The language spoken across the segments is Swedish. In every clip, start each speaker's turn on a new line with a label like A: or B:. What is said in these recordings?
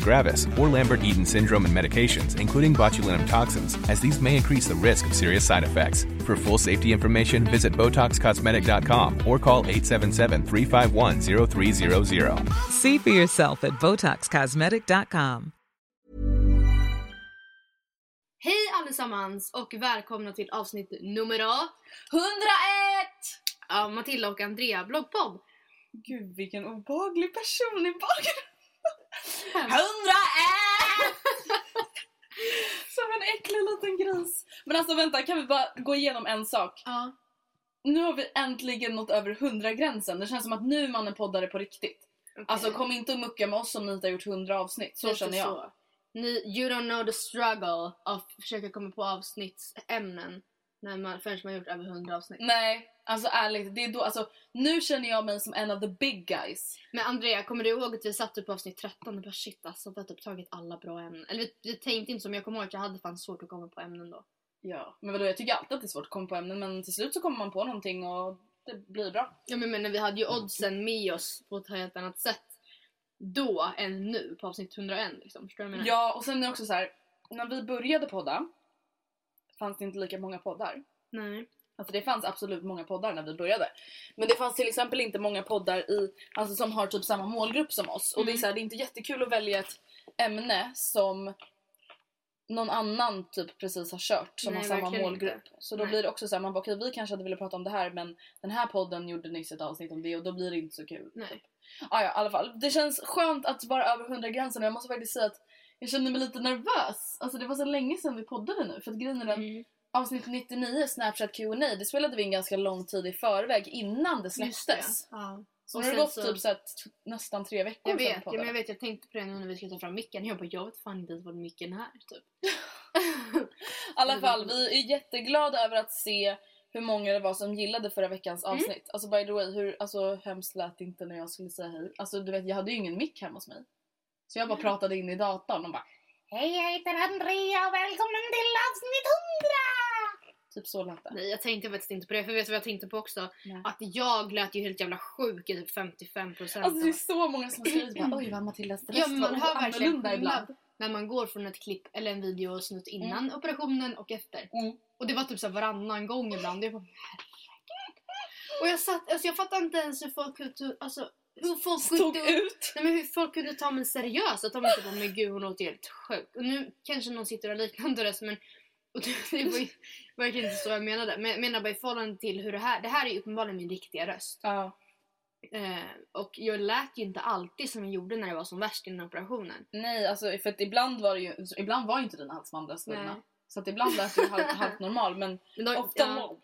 A: gravis, or Lambert-Eaton syndrome and medications, including botulinum toxins, as these may increase the risk of serious side effects. For full safety information, visit BotoxCosmetic.com or call 877-351-0300.
B: See for yourself at BotoxCosmetic.com.
C: Hej allesammans och välkomna till avsnitt nummer 101 av Matilda och Andrea bloggpodd.
D: Gud vilken obehaglig person i bakgrunden. 101! Som en äcklig liten gris. Men alltså vänta, kan vi bara gå igenom en sak?
C: Ja.
D: Nu har vi äntligen nått över 100 gränsen. Det känns som att nu är man en poddare på riktigt.
C: okej.
D: Alltså kom inte och mucka med oss om ni inte har gjort 100 avsnitt. Så
C: Lite
D: känner jag.
C: så. Ni, you don't know the struggle av att försöka komma på avsnittsämnen när man, förrän man har gjort över 100 avsnitt.
D: Nej, alltså ärligt. Det är då, alltså, nu känner jag mig som en av the big guys.
C: Men Andrea, kommer du ihåg att vi satt upp avsnitt 13 och bara shit alltså vi har typ tagit alla bra ämnen. Eller vi, vi tänkte inte men jag kommer ihåg att jag hade fan svårt att komma på ämnen då.
D: Ja, men vadå, jag tycker alltid att det är svårt att komma på ämnen men till slut så kommer man på någonting och det blir bra.
C: Ja men, men vi hade ju oddsen med oss på ett helt annat sätt då än nu på avsnitt 101 liksom. Förstår du vad jag menar?
D: Ja, och sen är det också så här. När vi började podda fanns det inte lika många poddar.
C: Nej.
D: Alltså det fanns absolut många poddar när vi började. Men det fanns till exempel inte många poddar i, alltså som har typ samma målgrupp som oss. Och det är,
C: Mm.
D: så här, det är inte jättekul att välja ett ämne som någon annan typ precis har kört som
C: Nej,
D: har samma målgrupp.
C: inte.
D: Så då
C: Nej.
D: blir det också så här, man bara okej vi kanske hade velat prata om det här men den här podden gjorde nyss ett avsnitt om det och då blir det inte så kul.
C: Nej.
D: Ah, ja, i alla fall. Det känns skönt att vara över 100 gränsen och jag måste faktiskt säga att jag känner mig lite nervös. Alltså det var så länge sedan vi poddade nu för att grejen är den
C: Mm.
D: avsnitt 99 Snapchat Q&A det spelade vi in ganska lång tid i förväg innan det släpptes.
C: Ja. Och
D: nu har det gått
C: så-
D: typ så nästan tre veckor
C: Jag
D: sedan
C: vet, ja,
D: podden.
C: men jag vet, jag tänkte på det nu när vi ska ta fram micken. Jag bara, jag vet fan inte ens vad micken är typ.
D: I alla fall, vi är jätteglada över att se hur många det var som gillade förra veckans
C: Mm.
D: avsnitt. Alltså by the way, hur alltså, hemskt lät det inte när jag skulle säga hej. Alltså du vet, jag hade ju ingen mick hemma hos mig. Så jag bara pratade in i datorn och bara
C: Hej, jag heter Andrea och välkommen till avsnitt 100!
D: typ så lät det.
C: Nej, jag tänkte faktiskt inte på det. För vet du vad jag tänkte på också?
D: Nej.
C: Att jag lät ju helt jävla sjuk i typ 55%
D: Alltså det är så många som har skrivit bara oj vad Matildas röst
C: Ja, men man
D: var
C: hör
D: annorlunda ibland.
C: när man går från ett klipp eller en videosnutt innan operationen och efter.
D: Mm.
C: Och det var typ så varannan gång ibland. Jag bara, herregud. Och jag satt, alltså jag fattar inte ens hur folk alltså hur folk
D: Stod
C: kunde,
D: ut.
C: nej men hur folk kunde ta mig seriöst. Att de inte bara, men gud hon låter helt sjuk. Och nu kanske någon sitter och liknande röst men och det, var ju verkligen inte så jag menade. Men jag menar bara i förhållande till hur det här, det här är ju uppenbarligen min riktiga röst.
D: Ja.
C: Eh, och jag lät ju inte alltid som jag gjorde när jag var som värst innan operationen.
D: Nej alltså för att ibland var det ju, ibland var ju inte dina halsband
C: Nej.
D: Så att ibland lät du halvt, halvt normal men
C: Men då,
D: ofta
C: ja.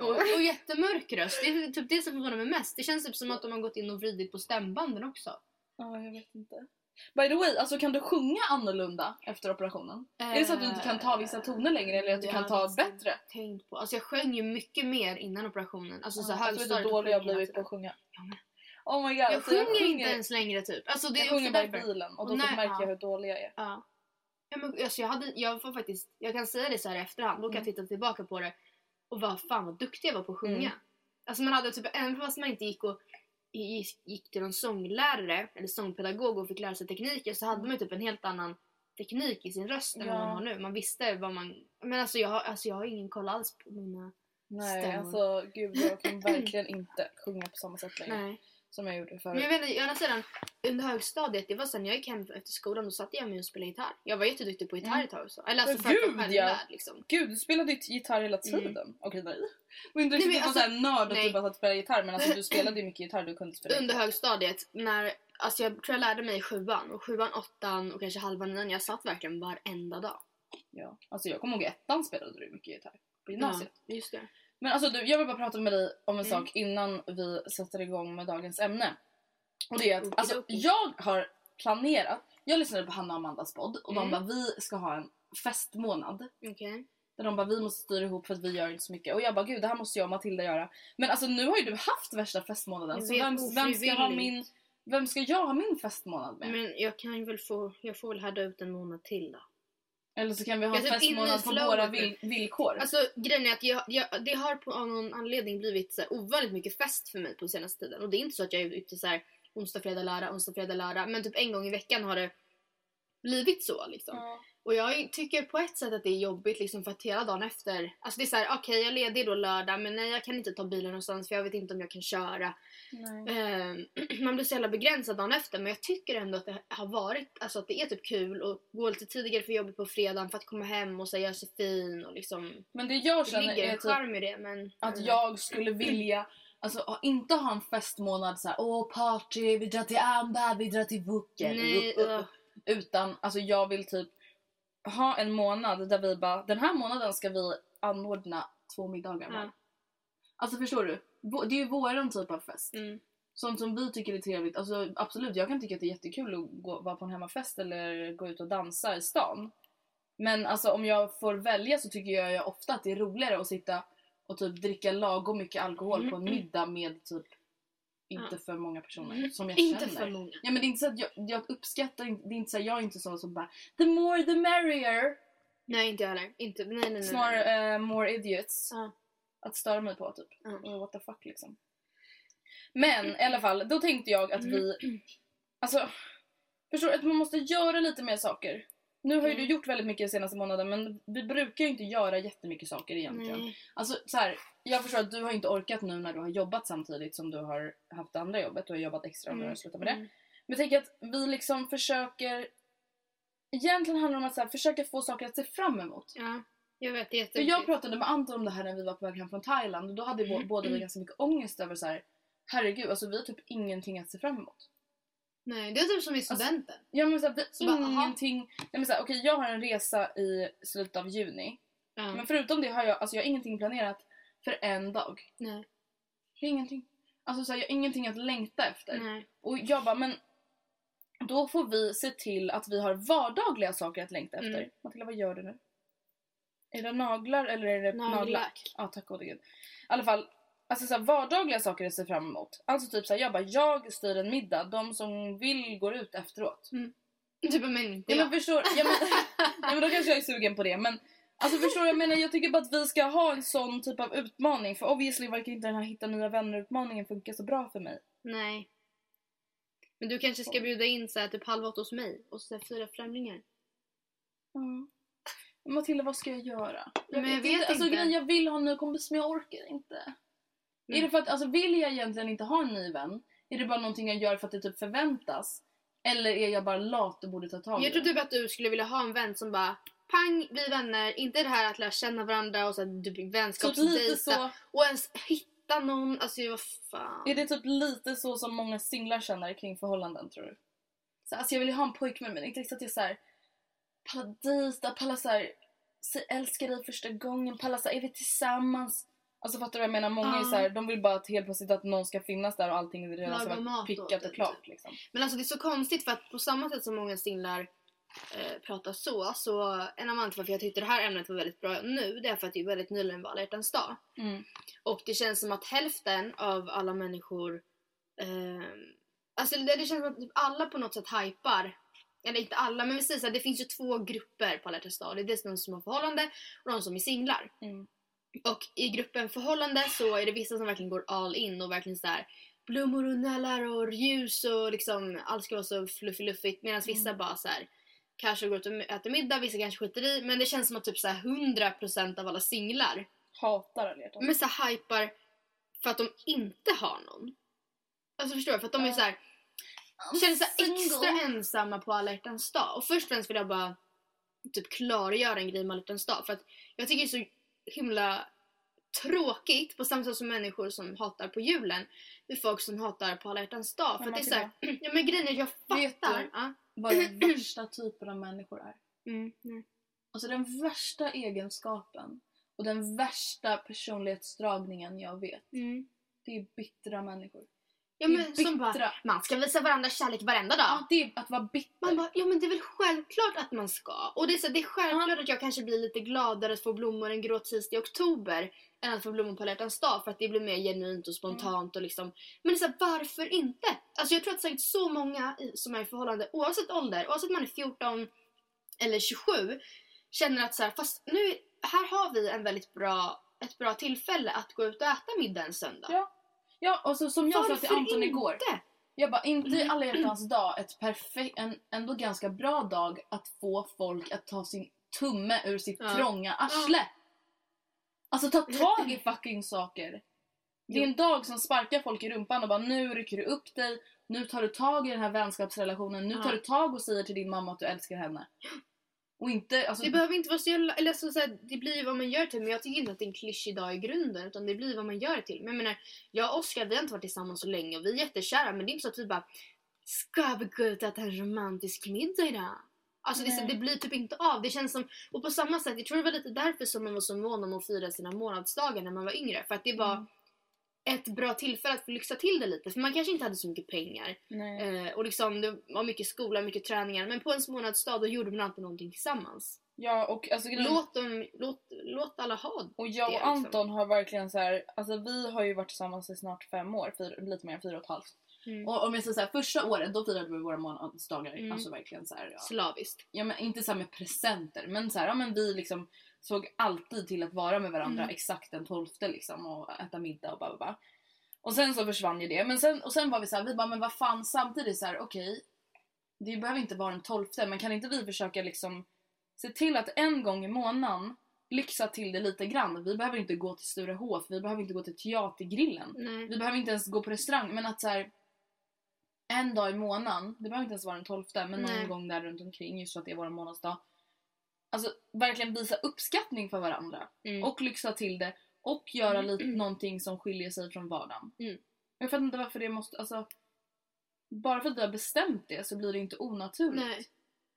C: Och, och jättemörk röst. Det är typ det som förvånar mig mest. Det känns typ som att de har gått in och vridit på stämbanden också.
D: Ja, jag vet inte. By the way, alltså kan du sjunga annorlunda efter operationen? är det så att du inte kan ta vissa toner längre eller att du kan ta
C: jag
D: bättre?
C: Tänkt på. Alltså jag sjöng ju mycket mer innan operationen. Alltså så
D: Ja, alltså, vet du hur dålig jag blivit på att sjunga?
C: Ja, men-
D: Oh my god.
C: Jag
D: alltså,
C: sjunger inte ens längre typ. Alltså det
D: jag
C: är
D: sjunger bara i bilen och då
C: Och
D: typ märker
C: ja.
D: jag hur dålig jag är.
C: Ja. Ja, men, alltså jag, hade, jag var faktiskt, jag kan säga det så här i efterhand, då kan jag
D: Mm.
C: titta tillbaka på det och vad fan vad duktig jag var på att sjunga.
D: Mm.
C: Alltså man hade typ, även fast man inte gick och gick, till någon sånglärare eller sångpedagog och fick lära sig tekniker så hade man ju typ en helt annan teknik i sin röst än vad
D: Ja.
C: man har nu. Man visste vad man... Men alltså jag har, alltså jag har ingen koll alls på mina...
D: Nej,
C: Stämmer.
D: alltså gud jag kan verkligen inte sjunga på samma sätt längre
C: Nej.
D: Som jag gjorde
C: Men
D: förut.
C: jag vet inte, å andra sidan, under högstadiet, det var sen jag gick hem efter skolan, då satte jag mig och spelade gitarr. Jag var jätteduktig på gitarr ett tag också. Eller alltså
D: Men
C: för att
D: gud, ja.
C: självlärd liksom.
D: Gud, du spelade gitarr hela tiden. Okej, nej. Men inte
C: Nej,
D: riktigt
C: men
D: var
C: alltså-
D: såhär nörd och
C: nej.
D: du bara satt och spelade gitarr men alltså du spelade ju mycket gitarr du kunde spela
C: Under
D: gitarr.
C: högstadiet, när, alltså jag tror jag lärde mig i sjuan, och sjuan, åttan och kanske halva nian, jag satt verkligen varenda dag.
D: Ja. Alltså jag kommer ihåg i ettan spelade du mycket gitarr. På gymnasiet.
C: Ja, just det.
D: Men alltså du, jag vill bara prata med dig om en
C: Mm.
D: sak innan vi sätter igång med dagens ämne. Och det är att alltså, jag har planerat, jag lyssnade på Hanna och Amandas podd och de
C: Mm.
D: bara vi ska ha en festmånad.
C: Okej.
D: Där de bara vi måste styra ihop för att vi gör inte så mycket. Och jag bara gud det här måste jag och Matilda göra. Men alltså nu har ju du haft värsta festmånaden.
C: Jag
D: Så vem, vem ska ha min vem ska jag ha min festmånad med?
C: Men jag kan ju väl få, jag får väl härda ut en månad till då.
D: Eller så kan vi ha en
C: typ
D: festmånad på våra
C: nu.
D: vil- villkor.
C: Alltså grejen är att jag, jag, det har på någon anledning blivit så här, ovanligt mycket fest för mig på senaste tiden. Och det är inte så att jag är ute så här onsdag, fredag, lördag, onsdag, fredag, lördag. Men typ en gång i veckan har det blivit så liksom.
D: Ja.
C: Och jag tycker på ett sätt att det är jobbigt liksom för att hela dagen efter, alltså det är så här, okej jag är ledig då lördag men nej jag kan inte ta bilen någonstans för jag vet inte om jag kan köra. Ehm, man blir så jävla begränsad dagen efter men jag tycker ändå att det har varit, alltså att det är typ kul att gå lite tidigare för jobbet på fredagen för att komma hem och så göra sig fin och liksom.
D: Men det jag
C: Det
D: känner
C: ligger
D: är
C: en
D: typ
C: charm i det men.
D: att
C: Mm.
D: jag skulle vilja Alltså inte ha en festmånad såhär åh party, vi drar till Amba, vi drar till.
C: Nej,
D: Uh, uh, uh.
C: uh.
D: Utan alltså jag vill typ ha en månad där vi bara den här månaden ska vi anordna två middagar.
C: Ja.
D: Alltså förstår du? Det är ju våran typ av fest.
C: Mm.
D: Sånt som vi tycker är trevligt. Alltså absolut, jag kan tycka att det är jättekul att gå, vara på en hemmafest eller gå ut och dansa i stan. Men alltså om jag får välja så tycker jag ju ofta att det är roligare att sitta och typ dricka lagom mycket alkohol på en middag med typ inte för många personer som jag
C: Inte
D: känner.
C: för många.
D: Ja men det är inte så att jag, jag uppskattar det är inte så att jag är inte så som bara the more the merrier.
C: Nej inte jag heller. Inte, nej nej nej.
D: Snarare eh, more idiots.
C: Ja.
D: Att störa mig på typ. Och what the fuck liksom. Men i alla fall, då tänkte jag att vi... Alltså, förstår du? Att man måste göra lite mer saker. Nu har ju
C: Mm.
D: du gjort väldigt mycket den senaste månaden men vi brukar ju inte göra jättemycket saker egentligen.
C: Nej.
D: Alltså så här, jag förstår att du har inte orkat nu när du har jobbat samtidigt som du har haft det andra jobbet. Du har jobbat extra och nu har slutat med det.
C: Mm.
D: Men jag tänker att vi liksom försöker... Egentligen handlar det om att så här, försöka få saker att se fram emot.
C: Ja, jag vet. Det är
D: För jag pratade med Anton om det här när vi var på väg hem från Thailand och då hade
C: Mm.
D: vi båda vi ganska mycket ångest över så här. Herregud, alltså vi har typ ingenting att se fram emot.
C: Nej, det är typ som i
D: Alltså,
C: studenten.
D: Ja men såhär,
C: Så bara, aha.
D: ingenting... Nej, men såhär, okej jag har en resa i slutet av juni.
C: ja.
D: Men förutom det har jag, alltså jag har ingenting planerat för en dag.
C: Nej.
D: Ingenting. Alltså såhär, jag har ingenting att längta efter.
C: Nej.
D: Och jag bara, men då får vi se till att vi har vardagliga saker att längta efter.
C: Mm.
D: Matilda, vad gör du nu? Är det naglar eller är det
C: Nagellack.
D: nagellack? Ja, tack gode gud. I alla fall, alltså så här, vardagliga saker att se fram emot. Alltså typ såhär, jag bara, jag styr en middag. De som vill går ut efteråt.
C: Typ men inte
D: Ja,
C: jag.
D: men förstår, ja, men, ja, men då kanske jag är sugen på det. Men alltså förstår du, jag menar jag tycker bara att vi ska ha en sån typ av utmaning. För obviously verkar inte den här hitta nya vänner-utmaningen funka så bra för mig.
C: Nej. Men du kanske ska bjuda in så här, typ halv åtta hos mig och så här, fyra främlingar.
D: Mm. Matilda, vad ska jag göra? Jag
C: Men jag vet
D: Alltså,
C: inte.
D: grejen, jag vill ha en ny kompis men jag orkar inte.
C: Mm.
D: Är det för att, alltså vill jag egentligen inte ha en ny vän? Är det bara någonting jag gör för att det typ förväntas? Eller är jag bara lat och borde ta tag i
C: Jag tror
D: det?
C: typ att du skulle vilja ha en vän som bara pang, bli vänner. Inte det här att lära känna varandra och så här, typ vänskapsdejta.
D: så,
C: Och ens hitta någon. Alltså vad fan.
D: är det typ lite så som många singlar känner kring förhållanden tror du? Så, alltså jag vill ju ha en pojkvän men inte riktigt att jag såhär pallar dejta, pallar såhär älskar dig första gången, pallar såhär är vi tillsammans? Alltså fattar du vad jag menar? Många är såhär, de vill bara att helt plötsligt att någon ska finnas där och allting är redan så
C: mat
D: pickat och
C: dig,
D: klart
C: typ.
D: liksom.
C: Men alltså det är så konstigt för att på samma sätt som många singlar eh, pratar så, så en till varför jag tyckte det här ämnet var väldigt bra nu, det är för att det är väldigt nyligen var alla hjärtans dag.
D: Mm.
C: Och det känns som att hälften av alla människor, eh, alltså det, det känns som att typ alla på något sätt hypar eller inte alla, men vi säger så här, det finns ju två grupper på alla dag. Det är dels de som har förhållande och de som är singlar.
D: Mm.
C: Och i gruppen förhållande så är det vissa som verkligen går all in och verkligen så här blommor och nallar och ljus och liksom allt ska vara så fluffigt luffigt medan vissa
D: Mm.
C: bara så här kanske går ut och äter middag, vissa kanske skiter i men det känns som att typ så här 100% av alla singlar
D: Hatar hjärtan.
C: men så här hypar för att de inte har någon. Alltså förstår du? För att de är så här känner sig extra ensamma på alla hjärtans dag. Och först och främst vill jag bara typ klargöra en grej med alla hjärtans dag. För att jag tycker det är så himla tråkigt på samma sätt som människor som hatar på julen. Det är folk som hatar på alla hjärtans dag. För det är så här, ja men grejen är jag
D: Vet
C: fattar.
D: du?
C: Ja.
D: Vad den värsta typen av människor är.
C: Mm, nej.
D: Alltså den värsta egenskapen och den värsta personlighetsdragningen jag vet.
C: Mm.
D: Det är bittra människor.
C: Ja men som bara, man ska visa varandra kärlek varenda dag.
D: Ja, det är att vara bitter.
C: Man bara, ja men det är väl självklart att man ska. Och det är, så, det är självklart att jag kanske blir lite gladare att få blommor en grå tisdag i oktober än att få blommor på alla dag för att det blir mer genuint och spontant och liksom. Men det är så varför inte? Alltså jag tror att säkert så många som är i förhållande oavsett ålder, oavsett om man är 14 eller 27 känner att så här, fast nu, här har vi en väldigt bra, ett bra tillfälle att gå ut och äta middag en söndag.
D: Ja. Ja, och så, som jag sa till
C: Varför
D: Anton
C: inte?
D: igår. Jag bara, inte i alla hjärtans dag ett perfekt, en ändå ganska bra dag att få folk att ta sin tumme ur sitt
C: Ja.
D: trånga arsle. Alltså ta tag i fucking saker. Det är en dag som sparkar folk i rumpan och bara nu rycker du upp dig, nu tar du tag i den här vänskapsrelationen, nu
C: Ja.
D: tar du tag och säger till din mamma att du älskar henne. Och inte, alltså,
C: Det behöver inte vara så jävla, eller så, så här, det blir vad man gör till men jag tycker inte att det är en klyschig dag i grunden utan det blir vad man gör till. Men jag menar, jag och Oskar vi har inte varit tillsammans så länge och vi är jättekära men det är inte så att vi bara Ska vi gå ut och äta en romantisk middag idag? Alltså det, det blir typ inte av. Det känns som, och på samma sätt, jag tror det var lite därför som man var så mån om att fira sina månadsdagar när man var yngre. För att det var
D: Mm.
C: Ett bra tillfälle att få lyxa till det lite. För man kanske inte hade så mycket pengar. Eh, och liksom det var mycket skola, mycket träningar. Men på ens månadsdag då gjorde man alltid någonting tillsammans.
D: Ja, och alltså,
C: Låt, dem, låt, låt alla ha
D: Och jag
C: det,
D: och
C: liksom.
D: Anton har verkligen så här, alltså vi har ju varit tillsammans i snart fem år, fyra, lite mer än fyra och ett halvt.
C: Mm.
D: Och om jag säger så här, första året då firade vi våra månadsdagar,
C: Mm.
D: alltså verkligen så här, ja.
C: slaviskt.
D: ja men inte så med presenter, men så här, ja men vi liksom såg alltid till att vara med varandra
C: Mm.
D: exakt den 12 liksom och äta middag och bara bara. Och sen så försvann ju det, men sen, och sen var vi så här, vi bara men vad fan samtidigt så här, okej. det behöver inte vara den 12 men kan inte vi försöka liksom se till att en gång i månaden lyxa till det lite grann. Vi behöver inte gå till Sturehof, vi behöver inte gå till Teatergrillen.
C: Nej.
D: Vi behöver inte ens gå på restaurang, men att så här, en dag i månaden, det behöver inte ens vara den 12 men någon
C: Nej.
D: gång där runt omkring just för att det är vår månadsdag. Alltså verkligen visa uppskattning för varandra
C: Mm.
D: och lyxa till det och göra lite någonting som skiljer sig från vardagen.
C: Mm.
D: Jag fattar inte varför det måste, alltså bara för att vi har bestämt det så blir det inte onaturligt.
C: Nej.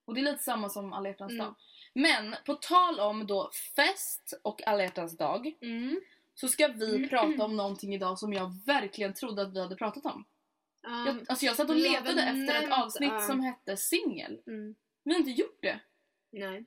D: Och det är lite samma som alla
C: Mm.
D: dag. Men på tal om då fest och alla hjärtans dag
C: Mm.
D: så ska vi prata om någonting idag som jag verkligen trodde att vi hade pratat om.
C: Um,
D: Jag, alltså jag satt och letade efter ett avsnitt
C: ja.
D: som hette singel.
C: mm.
D: Vi har inte gjort det.
C: Nej.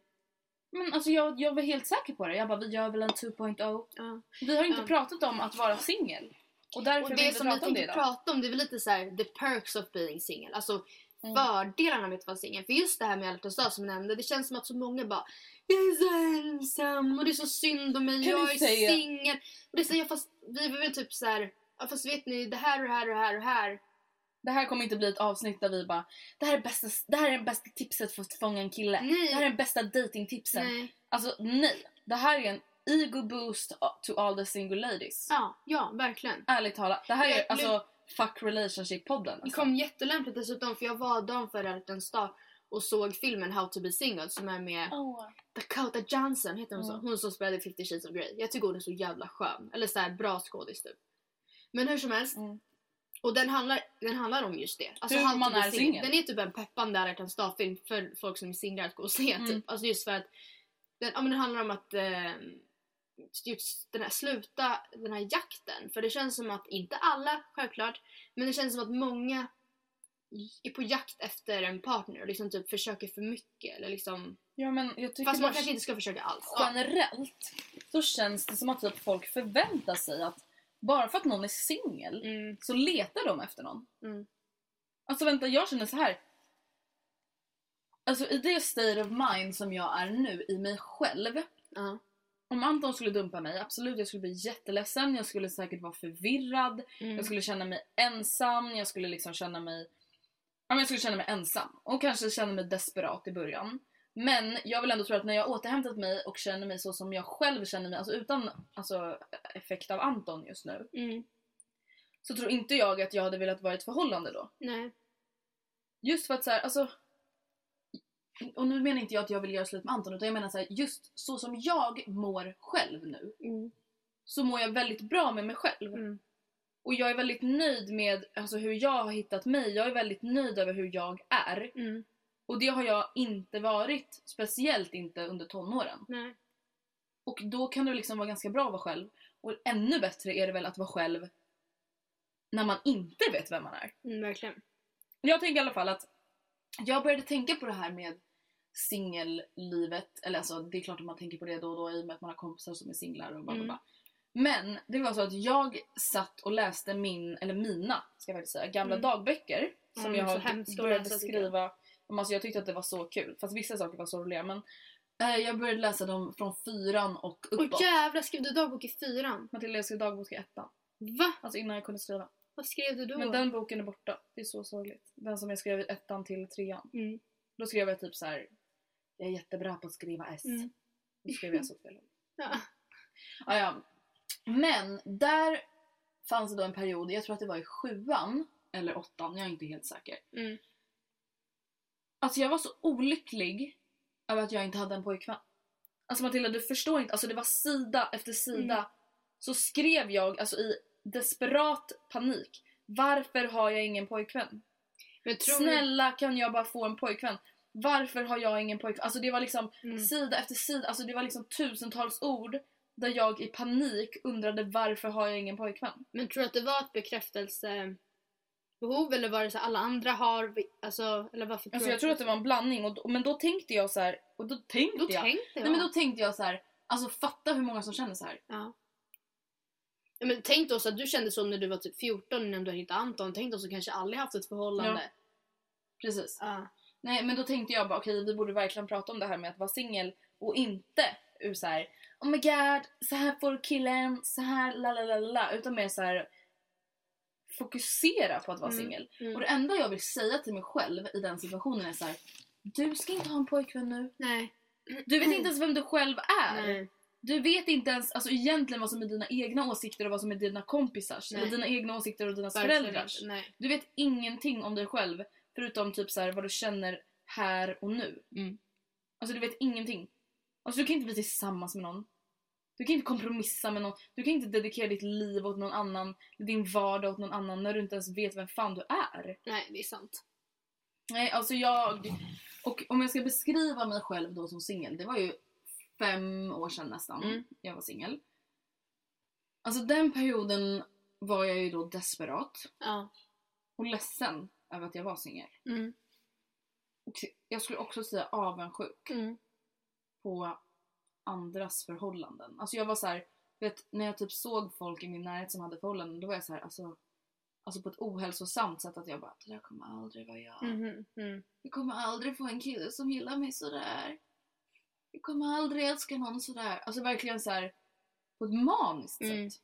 D: Men alltså jag, jag var helt säker på det. Jag bara, vi gör väl en 2.0.
C: Ja.
D: Vi har inte
C: Ja.
D: pratat om att vara singel. Och därför
C: Och
D: vill
C: det
D: vi
C: som vi
D: prata om det idag.
C: prata om det är väl lite så här: the perks of being single. Alltså
D: Mm.
C: fördelarna med att vara singel. För just det här med alla dag som jag nämnde, det känns som att så många bara Jag är så ensam och det är så synd om mig,
D: Kan
C: jag är singel. Och det säger jag fast vi var väl typ så här. Ja, fast vet ni, det här och det här och det här och det här.
D: Det här kommer inte bli ett avsnitt där vi bara, det här är, bästa, det här är det bästa tipset för att fånga en kille.
C: Nej.
D: Det här är den bästa datingtipsen.
C: Nej.
D: Alltså nej. Det här är en ego boost to all the single ladies.
C: Ja, ja, verkligen.
D: Ärligt talat. Det här är alltså fuck relationship-podden.
C: Det
D: Alltså.
C: kom jättelämpligt dessutom för jag var hjärtans dag och såg filmen How to be single som är med
D: Åh.
C: Dakota Johnson, heter hon så?
D: Mm.
C: Hon som spelade 50 shades of Grey. Jag tycker hon är så jävla skön. Eller så här bra skådis typ. Men hur som helst.
D: Mm.
C: Och den handlar, den handlar om just det. Alltså
D: Hur man
C: be
D: är singel.
C: Den är typ en peppande alla hjärtans dag-film för folk som är singlar att gå och se
D: Mm.
C: typ. Alltså just för att den, ja, men den handlar om att eh, just den här, sluta den här jakten. För det känns som att, inte alla självklart, men det känns som att många är på jakt efter en partner och liksom typ försöker för mycket. Eller liksom,
D: Ja men jag tycker
C: fast man kanske inte ska försöka alls.
D: Generellt så känns det som att typ folk förväntar sig att bara för att någon är singel
C: Mm,
D: så letar de efter någon.
C: mm,
D: Alltså vänta, jag känner så här. Alltså i det state of mind som jag är nu i mig själv
C: ja.
D: Om Anton skulle dumpa mig, absolut jag skulle bli jätteledsen, jag skulle säkert vara förvirrad,
C: Mm.
D: jag skulle känna mig ensam, jag skulle liksom känna mig... Ja men jag skulle känna mig ensam och kanske känna mig desperat i början. Men jag vill ändå tro att när jag återhämtat mig och känner mig så som jag själv känner mig, alltså utan alltså, effekt av Anton just nu,
C: Mm.
D: så tror inte jag att jag hade velat vara i ett förhållande då.
C: Nej.
D: Just för att så här, alltså... Och nu menar inte jag att jag vill göra slut med Anton utan jag menar så här, just så som jag mår själv nu
C: Mm.
D: så mår jag väldigt bra med mig själv.
C: Mm.
D: Och jag är väldigt nöjd med alltså, hur jag har hittat mig. Jag är väldigt nöjd över hur jag är.
C: Mm.
D: Och det har jag inte varit, speciellt inte under tonåren.
C: Nej.
D: Och då kan det liksom vara ganska bra att vara själv. Och ännu bättre är det väl att vara själv när man inte vet vem man är.
C: Mm, verkligen.
D: Jag tänker i alla fall att jag började tänka på det här med singellivet. Eller alltså det är klart att man tänker på det då och då i och med att man har kompisar som är singlar och bla bla
C: Mm.
D: bla. Men det var så att jag satt och läste min, eller mina ska jag säga, gamla
C: Mm.
D: dagböcker. Som
C: Mm,
D: jag har började skriva. Alltså jag tyckte att det var så kul. Fast vissa saker var så roliga. Men eh, jag började läsa dem från fyran och
C: Åh
D: uppåt.
C: jävlar, skrev du dagbok i fyran?
D: Matilda jag skrev dagbok i ettan.
C: Va?
D: Alltså innan jag kunde skriva.
C: Vad skrev du då?
D: Men den boken är borta. Det är så sorgligt. Den som jag skrev i ettan till trean.
C: Mm.
D: Då skrev jag typ så här. Jag är jättebra på att skriva S.
C: Mm.
D: Då skrev jag så fel.
C: Ja.
D: Ah, ja. Men där fanns det då en period, jag tror att det var i sjuan eller åttan, jag är inte helt säker.
C: Mm.
D: Alltså jag var så olycklig över att jag inte hade en pojkvän. Alltså Matilda du förstår inte, alltså det var sida efter sida.
C: Mm.
D: Så skrev jag alltså i desperat panik. Varför har jag ingen pojkvän? Snälla kan jag bara få en pojkvän? Varför har jag ingen pojkvän? Alltså det var liksom
C: Mm.
D: sida efter sida, alltså det var liksom tusentals ord där jag i panik undrade varför har jag ingen pojkvän?
C: Men tror du att det var ett bekräftelsebehov eller var det så alla andra har, alltså, eller varför
D: Alltså jag tror att det var en blandning och då, men då tänkte jag så här, och då tänkte
C: Då
D: jag,
C: tänkte jag.
D: nej men då tänkte jag så här, alltså fatta hur många som känner så här.
C: Ja. Ja, men tänk då så att du kände så när du var typ 14 innan du hittade Anton. Tänk då så kanske aldrig haft ett förhållande.
D: Precis.
C: Ja.
D: Nej men då tänkte jag bara okej vi borde verkligen prata om det här med att vara singel och inte ur så här oh my god så här får killen, så här la la la, la utan mer så här fokusera på att vara
C: Mm,
D: singel.
C: mm.
D: Och det enda jag vill säga till mig själv i den situationen är så här du ska inte ha en pojkvän nu.
C: Nej.
D: Du vet inte ens vem du själv är.
C: Nej.
D: Du vet inte ens alltså, egentligen vad som är dina egna åsikter och vad som är dina kompisars.
C: Nej.
D: Eller dina egna åsikter och dina föräldrars. Du vet ingenting om dig själv förutom typ så här, vad du känner här och nu.
C: Mm.
D: Alltså du vet ingenting. Alltså du kan inte bli tillsammans med någon. Du kan inte kompromissa med någon. Du kan inte dedikera ditt liv åt någon annan, din vardag åt någon annan när du inte ens vet vem fan du är.
C: Nej, det är sant.
D: Nej, alltså jag... Och om jag ska beskriva mig själv då som singel, det var ju fem år sedan nästan
C: Mm.
D: jag var singel. Alltså den perioden var jag ju då desperat
C: Ja.
D: och ledsen över att jag var singel.
C: Mm.
D: Och jag skulle också säga avundsjuk
C: Mm.
D: på andras förhållanden. Alltså jag var så här, vet, när jag typ såg folk i min närhet som hade förhållanden, då var jag så här, alltså, alltså på ett ohälsosamt sätt att jag bara, det där kommer aldrig vara jag.
C: Mhm. Mm.
D: Jag kommer aldrig få en kille som gillar mig sådär. Jag kommer aldrig älska någon sådär. Alltså verkligen så här på ett maniskt
C: Mm.
D: sätt.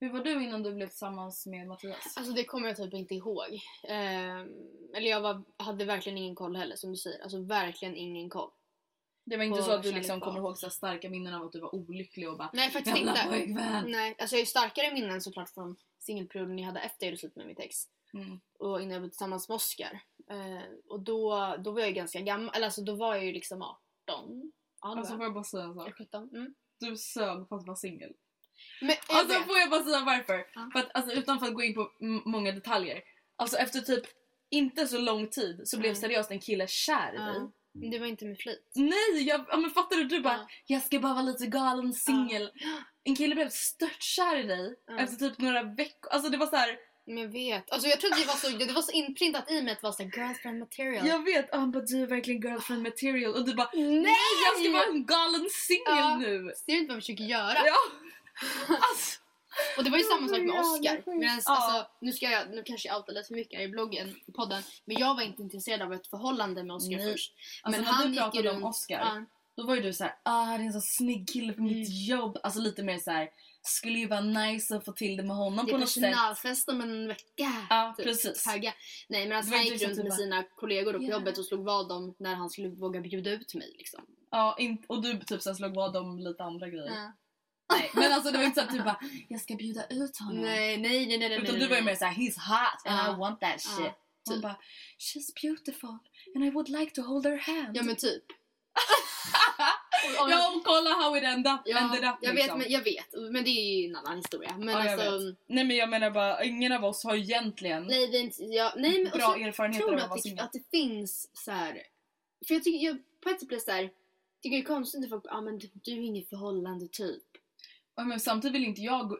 D: Hur var du innan du blev tillsammans med Mattias?
C: Alltså det kommer jag typ inte ihåg. Ehm, eller jag var, hade verkligen ingen koll heller som du säger. Alltså verkligen ingen koll.
D: Det var inte så att du liksom kommer ihåg så starka minnen av att du var olycklig och bara
C: Nej faktiskt inte.
D: pojkvän!
C: Nej, alltså jag har starkare minnen såklart från singelperioden jag hade efter jag gjorde slut med mitt ex.
D: Mm.
C: Och innan jag blev tillsammans med Oscar. Eh, och då, då var jag ju ganska gammal, eller alltså då var jag ju liksom 18. Ja,
D: Alltså får jag bara säga en sak?
C: 17. Mm.
D: Du sög för att vara singel.
C: Men
D: Alltså får jag bara säga varför?
C: Ja.
D: För att, alltså, utan för att gå in på många detaljer. Alltså efter typ inte så lång tid så blev
C: Mm.
D: seriöst en kille kär i dig.
C: Det var inte med flit.
D: Nej, jag, ja, men fattar du? Du bara,
C: Ja.
D: jag ska bara vara lite galen singel. En kille blev störtkär i dig
C: Ja.
D: efter typ några veckor. Alltså det var så här.
C: Men jag vet. Alltså jag trodde det var så, det var så inprintat i mig att det var så girlfriend material.
D: jag vet, och han bara du är verkligen girlfriend material och du bara
C: Nej!
D: jag ska vara en galen singel
C: Ja.
D: nu.
C: Ser du inte vad jag försöker göra?
D: Ja. Alltså,
C: Och det var ju samma sak med Oscar. Medan,
D: Ja.
C: alltså, nu, ska jag, nu kanske jag outar lite för mycket här i bloggen, podden. Men jag var inte intresserad av ett förhållande med Oscar
D: Nej.
C: först.
D: Alltså,
C: men
D: när
C: han
D: du pratade om
C: runt-
D: Oscar,
C: Ja.
D: Då var ju du så här, ah det är en så snygg kille på mitt
C: Mm.
D: jobb. Alltså lite mer så här, skulle ju vara nice att få till det med honom
C: Det
D: på
C: är
D: något sätt.
C: personalfest om en vecka.
D: Ja,
C: typ.
D: precis.
C: Tagga. Nej men alltså,
D: Det
C: han gick runt
D: typ
C: med
D: bara,
C: sina kollegor på
D: "Ja."
C: jobbet och slog vad om när han skulle våga bjuda ut mig. Liksom.
D: Ja, och du typ så här slog vad om lite andra grejer.
C: Ja.
D: Nej, men alltså det var inte så att du bara, jag ska bjuda ut honom.
C: Nej, nej, nej, nej. nej,
D: Utan
C: nej,
D: du var ju
C: nej.
D: mer såhär, he's hot and
C: Ja.
D: I want that
C: Ja,
D: shit. Hon
C: typ.
D: bara, she's beautiful and I would like to hold her hand.
C: Ja men typ.
D: ja och kolla how it ended up.
C: Ja,
D: ended up
C: jag,
D: liksom.
C: vet, men, jag vet, men det är ju en annan historia. Men
D: Ja,
C: alltså.
D: Nej men jag menar bara, ingen av oss har egentligen
C: nej, det är inte, jag, nej men
D: bra erfarenheter av att vara
C: att det,
D: singel.
C: att det finns så här. För jag tycker, jag, på ett sätt blir det så här, tycker det är konstigt när folk ja men du, du är ingen förhållande typ.
D: Ja, men samtidigt vill inte jag gå,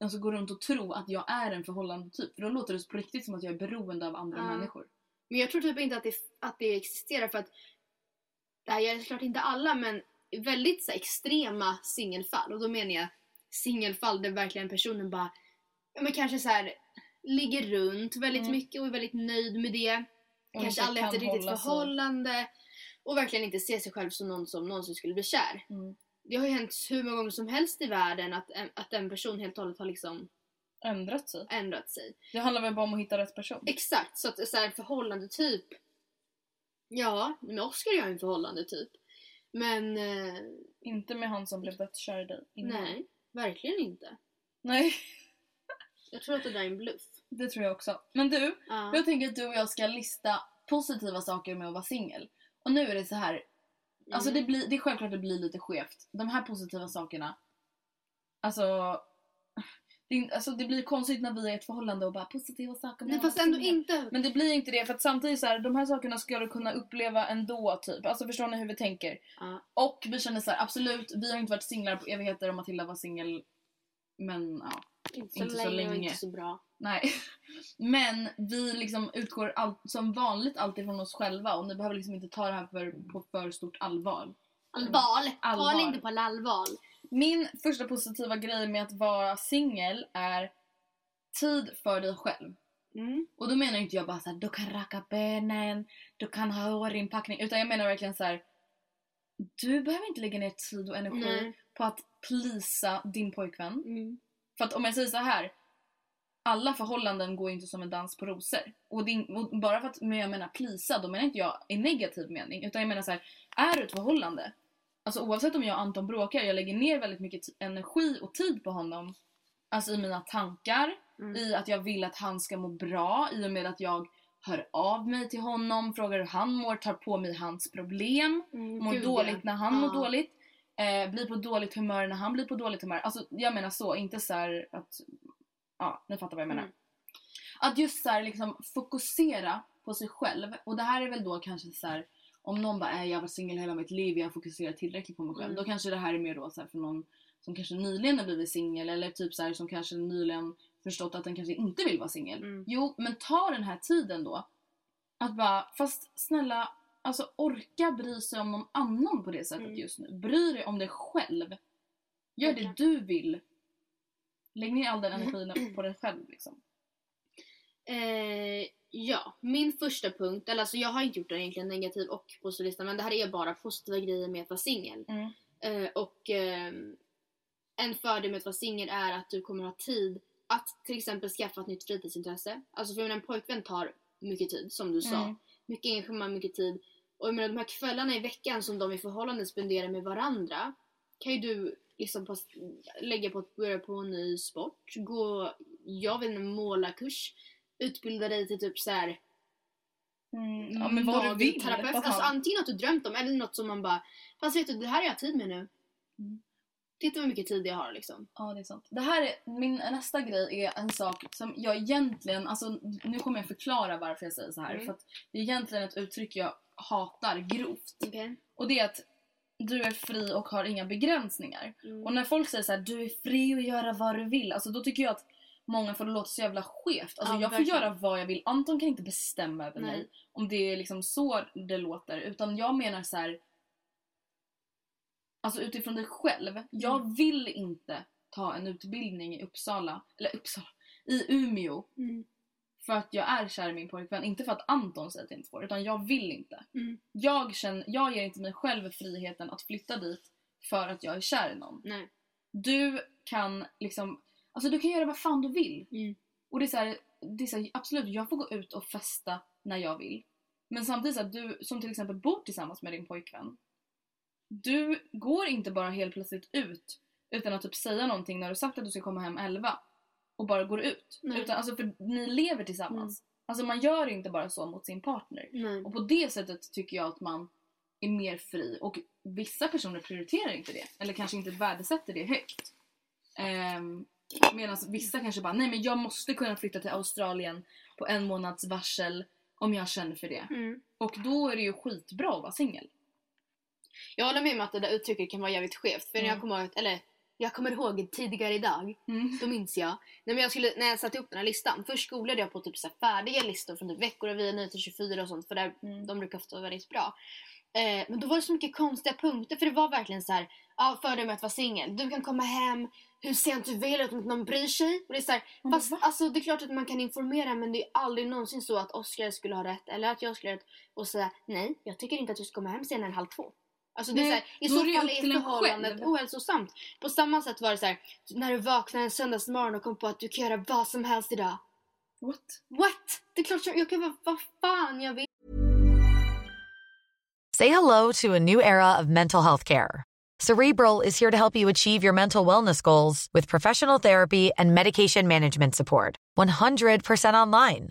D: alltså, gå runt och tro att jag är en förhållande typ. För då låter det på riktigt som att jag är beroende av andra
C: Ja.
D: människor.
C: Men jag tror typ inte att det, att det existerar för att det här gäller såklart inte alla men väldigt så här, extrema singelfall och då menar jag singelfall där verkligen personen bara men kanske så här ligger runt väldigt
D: Mm.
C: mycket och är väldigt nöjd med det.
D: Och
C: kanske aldrig haft ett riktigt förhållande och verkligen inte ser sig själv som någon som någonsin skulle bli kär.
D: Mm.
C: Det har ju hänt hur många gånger som helst i världen att, en- att en person helt och hållet har liksom
D: Ändrat sig.
C: ändrat sig.
D: Det handlar väl bara om att hitta rätt person.
C: Exakt, så att så här, förhållande typ. Ja, med Oscar är jag en förhållande typ. Men eh,
D: Inte med han som blev dödskär i dig. innan.
C: nej, verkligen inte.
D: Nej,
C: Jag tror att det där är en bluff.
D: det tror jag också. Men du,
C: Ja.
D: jag tänker att du och jag ska lista positiva saker med att vara singel. Och nu är det så här. Alltså
C: Mm.
D: det, blir, det är självklart det blir lite skevt. De här positiva sakerna. Alltså. Det, alltså det blir konstigt när vi är i ett förhållande och bara positiva saker att vara
C: fast ändå inte.
D: Men det blir inte det för att samtidigt så här, de här sakerna ska du kunna uppleva ändå typ. Alltså förstår ni hur vi tänker?
C: Ja.
D: Och vi känner så här, absolut, vi har inte varit singlar på evigheter och Matilda var singel. Men ja,
C: Inte så
D: inte så
C: länge och
D: länge.
C: inte så bra.
D: nej. Men vi liksom utgår all, som vanligt alltid från oss själva och ni behöver liksom inte ta det här för, på för stort allvar.
C: Allvar!
D: Allvar.
C: det inte på allvar.
D: Min första positiva grej med att vara singel är tid för dig själv.
C: Mm.
D: Och då menar inte jag bara såhär, du kan raka benen, du kan ha hårinpackning. Utan jag menar verkligen så här. Du behöver inte lägga ner tid och energi
C: Nej.
D: på att plisa din pojkvän.
C: Mm.
D: För att om jag säger så här. Alla förhållanden går inte som en dans på rosor. Och, det, och bara för att men jag menar plisa, då menar inte jag i negativ mening. Utan jag menar så här, är du ett förhållande? Alltså oavsett om jag och Anton bråkar, jag lägger ner väldigt mycket energi och tid på honom. Alltså i mina tankar,
C: Mm.
D: i att jag vill att han ska må bra, i och med att jag hör av mig till honom, frågar hur han mår, tar på mig hans problem,
C: Mm,
D: mår dåligt när han
C: Ja.
D: mår dåligt, eh, blir på dåligt humör när han blir på dåligt humör. Alltså jag menar så, inte så här att... Ja, ni fattar vad jag menar.
C: Mm.
D: Att just så här, liksom fokusera på sig själv. Och det här är väl då kanske så här om någon bara äh, jag var singel hela mitt liv, jag fokuserar tillräckligt på mig själv.
C: Mm.
D: Då kanske det här är mer då så här för någon som kanske nyligen har blivit singel eller typ så här som kanske nyligen förstått att den kanske inte vill vara singel.
C: Mm.
D: Jo, men ta den här tiden då. Att bara, fast snälla, alltså orka bry sig om någon annan på det sättet
C: Mm.
D: just nu. Bry dig om dig själv. Gör det du vill. Lägg ner all den energin på dig själv liksom.
C: Eh, ja, min första punkt, eller alltså jag har inte gjort den egentligen negativ och positiv men det här är bara positiva grejer med att vara singel.
D: Mm.
C: Eh, och ehm, en fördel med att vara singel är att du kommer ha tid att till exempel skaffa ett nytt fritidsintresse. Alltså för en pojkvän tar mycket tid som du sa.
D: Mm.
C: Mycket engagemang, mycket tid. Och jag menar, de här kvällarna i veckan som de i förhållande spenderar med varandra kan ju du liksom lägga på att börja på en ny sport, gå, jag vet inte, målarkurs, utbilda dig till typ så här
D: Mm, ja, men vad du vill.
C: Alltså antingen något du drömt om eller något som man bara, fast vet du det här har jag tid med nu.
D: Mm.
C: Titta vad mycket tid jag har liksom.
D: Ja, det är sant. Det här är, min nästa grej är en sak som jag egentligen, alltså nu kommer jag förklara varför jag säger så här.
C: Mm.
D: För att det är egentligen ett uttryck jag hatar grovt.
C: Okej.
D: Och det är att du är fri och har inga begränsningar.
C: Mm.
D: Och när folk säger så här, du är fri att göra vad du vill. Alltså då tycker jag att många får det låta så jävla skevt. Alltså
C: Ja,
D: jag får
C: verkligen.
D: göra vad jag vill. Anton kan inte bestämma över
C: Nej.
D: mig. Om det är liksom så det låter. Utan jag menar så här. Alltså utifrån dig själv. Jag
C: Mm.
D: vill inte ta en utbildning i Uppsala. Eller Uppsala. I Umeå.
C: Mm.
D: För att jag är kär i min pojkvän. Inte för att Anton säger att jag inte får utan jag vill inte.
C: Mm.
D: Jag, känner, jag ger inte mig själv friheten att flytta dit för att jag är kär i någon.
C: Nej.
D: Du kan liksom, alltså du kan göra vad fan du vill.
C: Mm.
D: Och det är så här, det är så här, absolut jag får gå ut och festa när jag vill. Men samtidigt att du som till exempel bor tillsammans med din pojkvän. Du går inte bara helt plötsligt ut utan att typ säga någonting när du sagt att du ska komma hem 11 och bara går ut.
C: Nej.
D: Utan, alltså för ni lever tillsammans. Alltså man gör inte bara så mot sin partner.
C: Nej.
D: Och på det sättet tycker jag att man är mer fri. Och vissa personer prioriterar inte det. Eller kanske inte värdesätter det högt. Ehm, Medan vissa kanske bara, nej men jag måste kunna flytta till Australien på en månads varsel om jag känner för det.
C: Mm.
D: Och då är det ju skitbra att vara singel.
C: Jag håller med om att det där uttrycket kan vara jävligt skevt. För när jag
D: Mm.
C: kommer ihåg, eller jag kommer ihåg tidigare idag,
D: Mm.
C: då minns jag. Men jag skulle, när jag satte upp den här listan, först googlade jag på typ så färdiga listor från typ veckor och via 9 till 24 och sånt för där,
D: Mm.
C: de brukar ofta vara väldigt bra. Eh, men då var det så mycket konstiga punkter för det var verkligen så här, ja fördel med att vara singel. Du kan komma hem hur sent du vill utan att någon bryr sig. Och det är så här,
D: Men
C: fast alltså, det är klart att man kan informera men det är aldrig någonsin så att Oscar skulle ha rätt eller att jag skulle ha rätt och säga nej, jag tycker inte att du ska komma hem senare än halv två. Alltså det är
D: Nej,
C: så här, I så fall är förhållandet
D: själv.
C: ohälsosamt. På samma sätt var det så här, när du vaknar en söndagsmorgon och kom på att du kan göra vad som helst idag.
D: What?
C: What? Det är klart jag, jag kan vara vad fan jag vill.
E: Say hello to a new era of mental health care. Cerebral is here to help you achieve your mental wellness goals with professional therapy and medication management support. 100% online.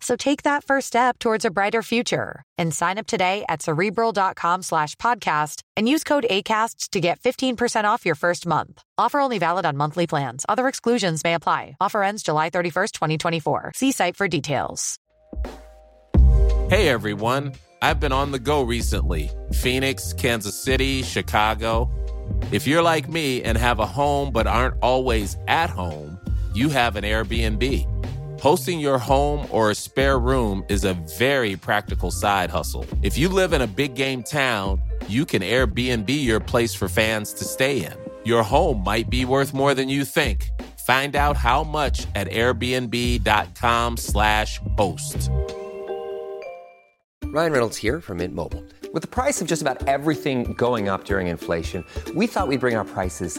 E: So take that first step towards a brighter future and sign up today at cerebral.com slash podcast and use code ACAST to get 15% off your first month. Offer only valid on monthly plans. Other exclusions may apply. Offer ends July 31st, 2024. See site for details.
F: Hey everyone, I've been on the go recently Phoenix, Kansas City, Chicago. If you're like me and have a home but aren't always at home, you have an Airbnb. Hosting your home or a spare room is a very practical side hustle. If you live in a big game town, you can Airbnb your place for fans to stay in. Your home might be worth more than you think. Find out how much at airbnb.com/slash host.
G: Ryan Reynolds here from Mint Mobile. With the price of just about everything going up during inflation, we thought we'd bring our prices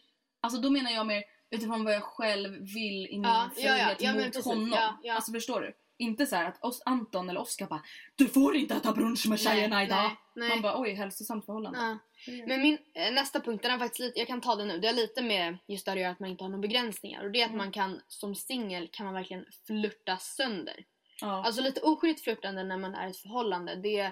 D: alltså då menar jag mer utifrån vad jag själv vill i min
C: Ja, ja, ja.
D: frihet
C: Ja, men
D: mot
C: precis.
D: honom.
C: Ja, ja.
D: Alltså förstår du? Inte så att oss, Anton eller Oskar bara Du får inte äta brunch med tjejerna
C: Nej,
D: idag.
C: nej.
D: Man bara oj, hälsosamt förhållande.
C: Ja. Men min eh, nästa punkt, den är faktiskt lite, jag kan ta den nu. Det är lite med just det att man inte har några begränsningar. Och det är att man kan, som singel kan man verkligen flirta sönder.
D: Ja.
C: Alltså lite oskyldigt flörtande när man är i ett förhållande, det,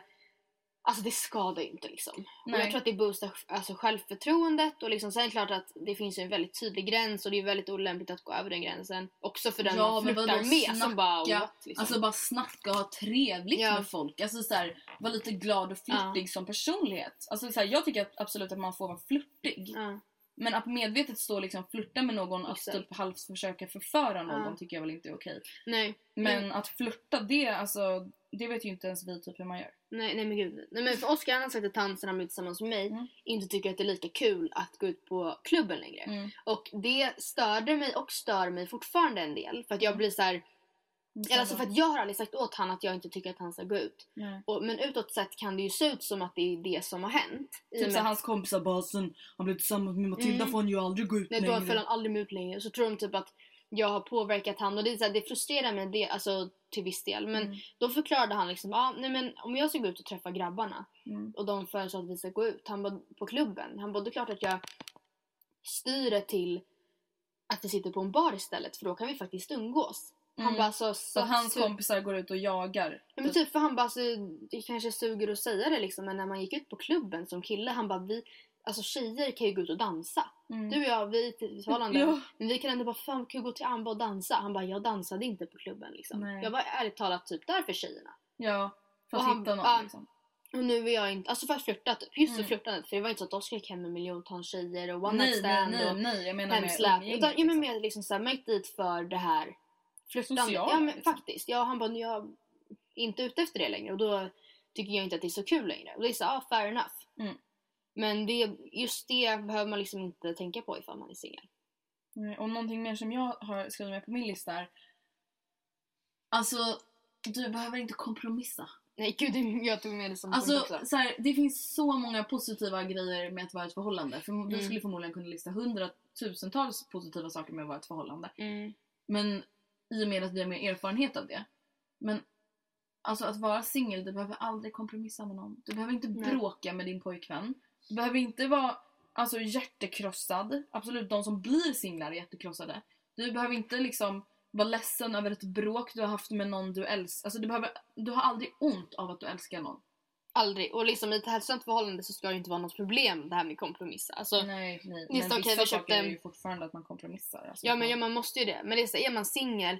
C: alltså det skadar ju inte liksom.
D: Nej.
C: jag tror att det boostar alltså, självförtroendet och liksom, sen är det klart att det finns ju en väldigt tydlig gräns och det är väldigt olämpligt att gå över den gränsen. Också för den
D: Ja,
C: man flörtar med som
D: snacka?
C: bara what, liksom.
D: Alltså bara snacka och ha trevligt
C: Ja.
D: med folk. Alltså så här, vara lite glad och flörtig som personlighet. Alltså så här, jag tycker absolut att man får vara flörtig.
C: ja.
D: Men att medvetet stå och liksom flirta med någon och
C: Exakt.
D: typ halvt försöka förföra någon
C: Ja.
D: tycker jag väl inte är okej.
C: Nej.
D: Men att flirta det, alltså, det vet ju inte ens vi typ hur man gör.
C: Nej, nej men gud. Nej, men för Oskar han har sagt att han sen han blev tillsammans med mig
D: Mm.
C: inte tycker att det är lika kul att gå ut på klubben längre.
D: Mm.
C: Och det störde mig och stör mig fortfarande en del. För att jag blir så här. Eller alltså för att jag har aldrig sagt åt han att jag inte tycker att han ska gå ut.
D: Nej.
C: Och, men utåt sett kan det ju se ut som att det är det som har hänt.
D: Typ
C: med
D: så
C: att-
D: hans kompisar bara sen han blev tillsammans med Matilda
C: Mm.
D: får han ju aldrig gå ut
C: Nej, då
D: längre.
C: följer han aldrig med ut längre. Så tror de typ att jag har påverkat han och det, är så här, det frustrerar mig det, alltså, till viss del. Men
D: Mm.
C: då förklarade han liksom, ah, nej men om jag ska gå ut och träffa grabbarna
D: Mm.
C: och de föreslår att vi ska gå ut, han bara, på klubben. Han bara, det är klart att jag styr det till att vi sitter på en bar istället för då kan vi faktiskt umgås. Han
D: Mm.
C: bara, så,
D: Så hans
C: su-
D: kompisar går ut och jagar.
C: Ja, men typ för han bara, så, det kanske suger att säga det liksom men när man gick ut på klubben som kille, han bara, vi, alltså tjejer kan ju gå ut och dansa.
D: Mm.
C: Du och jag, vi i förhållande.
D: Ja.
C: Men vi kan ändå bara, fan kan gå till Amba och dansa? Han bara, jag dansade inte på klubben liksom.
D: Nej.
C: Jag var ärligt talat typ där för tjejerna.
D: Ja, för att hitta någon
C: ja.
D: liksom.
C: Och nu är jag inte, alltså för att flirta typ. Just för
D: Mm.
C: flirtandet. För det var inte så att Oskar gick hem med miljontals tjejer och one
D: Nej,
C: night
D: nej,
C: stand
D: nej,
C: och
D: nej. Jag menar med
C: hemsläp.
D: umgänget,
C: Utan ja, men
D: liksom.
C: mer liksom såhär, man gick dit för det här flirtandet.
D: Sociala,
C: Ja men
D: liksom.
C: faktiskt. Ja, han bara, jag är inte ute efter det längre och då tycker jag inte att det är så kul längre. Och det är så, ja fair enough.
D: Mm.
C: Men det, just det behöver man liksom inte tänka på ifall man är singel.
D: Och någonting mer som jag har skrivit med på min lista är... Alltså, du behöver inte kompromissa.
C: Nej gud, jag tog med det som punkt
D: Alltså,
C: också.
D: så här, det finns så många positiva grejer med att vara i ett förhållande. För
C: Mm.
D: skulle förmodligen kunna lista hundratusentals positiva saker med att vara i ett förhållande.
C: Mm.
D: Men i och med att vi har mer erfarenhet av det. Men alltså att vara singel, du behöver aldrig kompromissa med någon. Du behöver inte
C: Nej.
D: bråka med din pojkvän. Du behöver inte vara alltså, hjärtekrossad. Absolut, de som blir singlar är hjärtekrossade. Du behöver inte liksom vara ledsen över ett bråk du har haft med någon du älskar. Alltså, du, behöver, du har aldrig ont av att du älskar någon.
C: Aldrig. Och liksom i ett hälsosamt förhållande så ska det inte vara något problem det här med kompromissa. Alltså,
D: nej, nej. Men vissa
C: vi
D: saker är ju fortfarande att man kompromissar. Alltså,
C: ja
D: man,
C: men ja, man måste ju det. Men det är så, är man singel,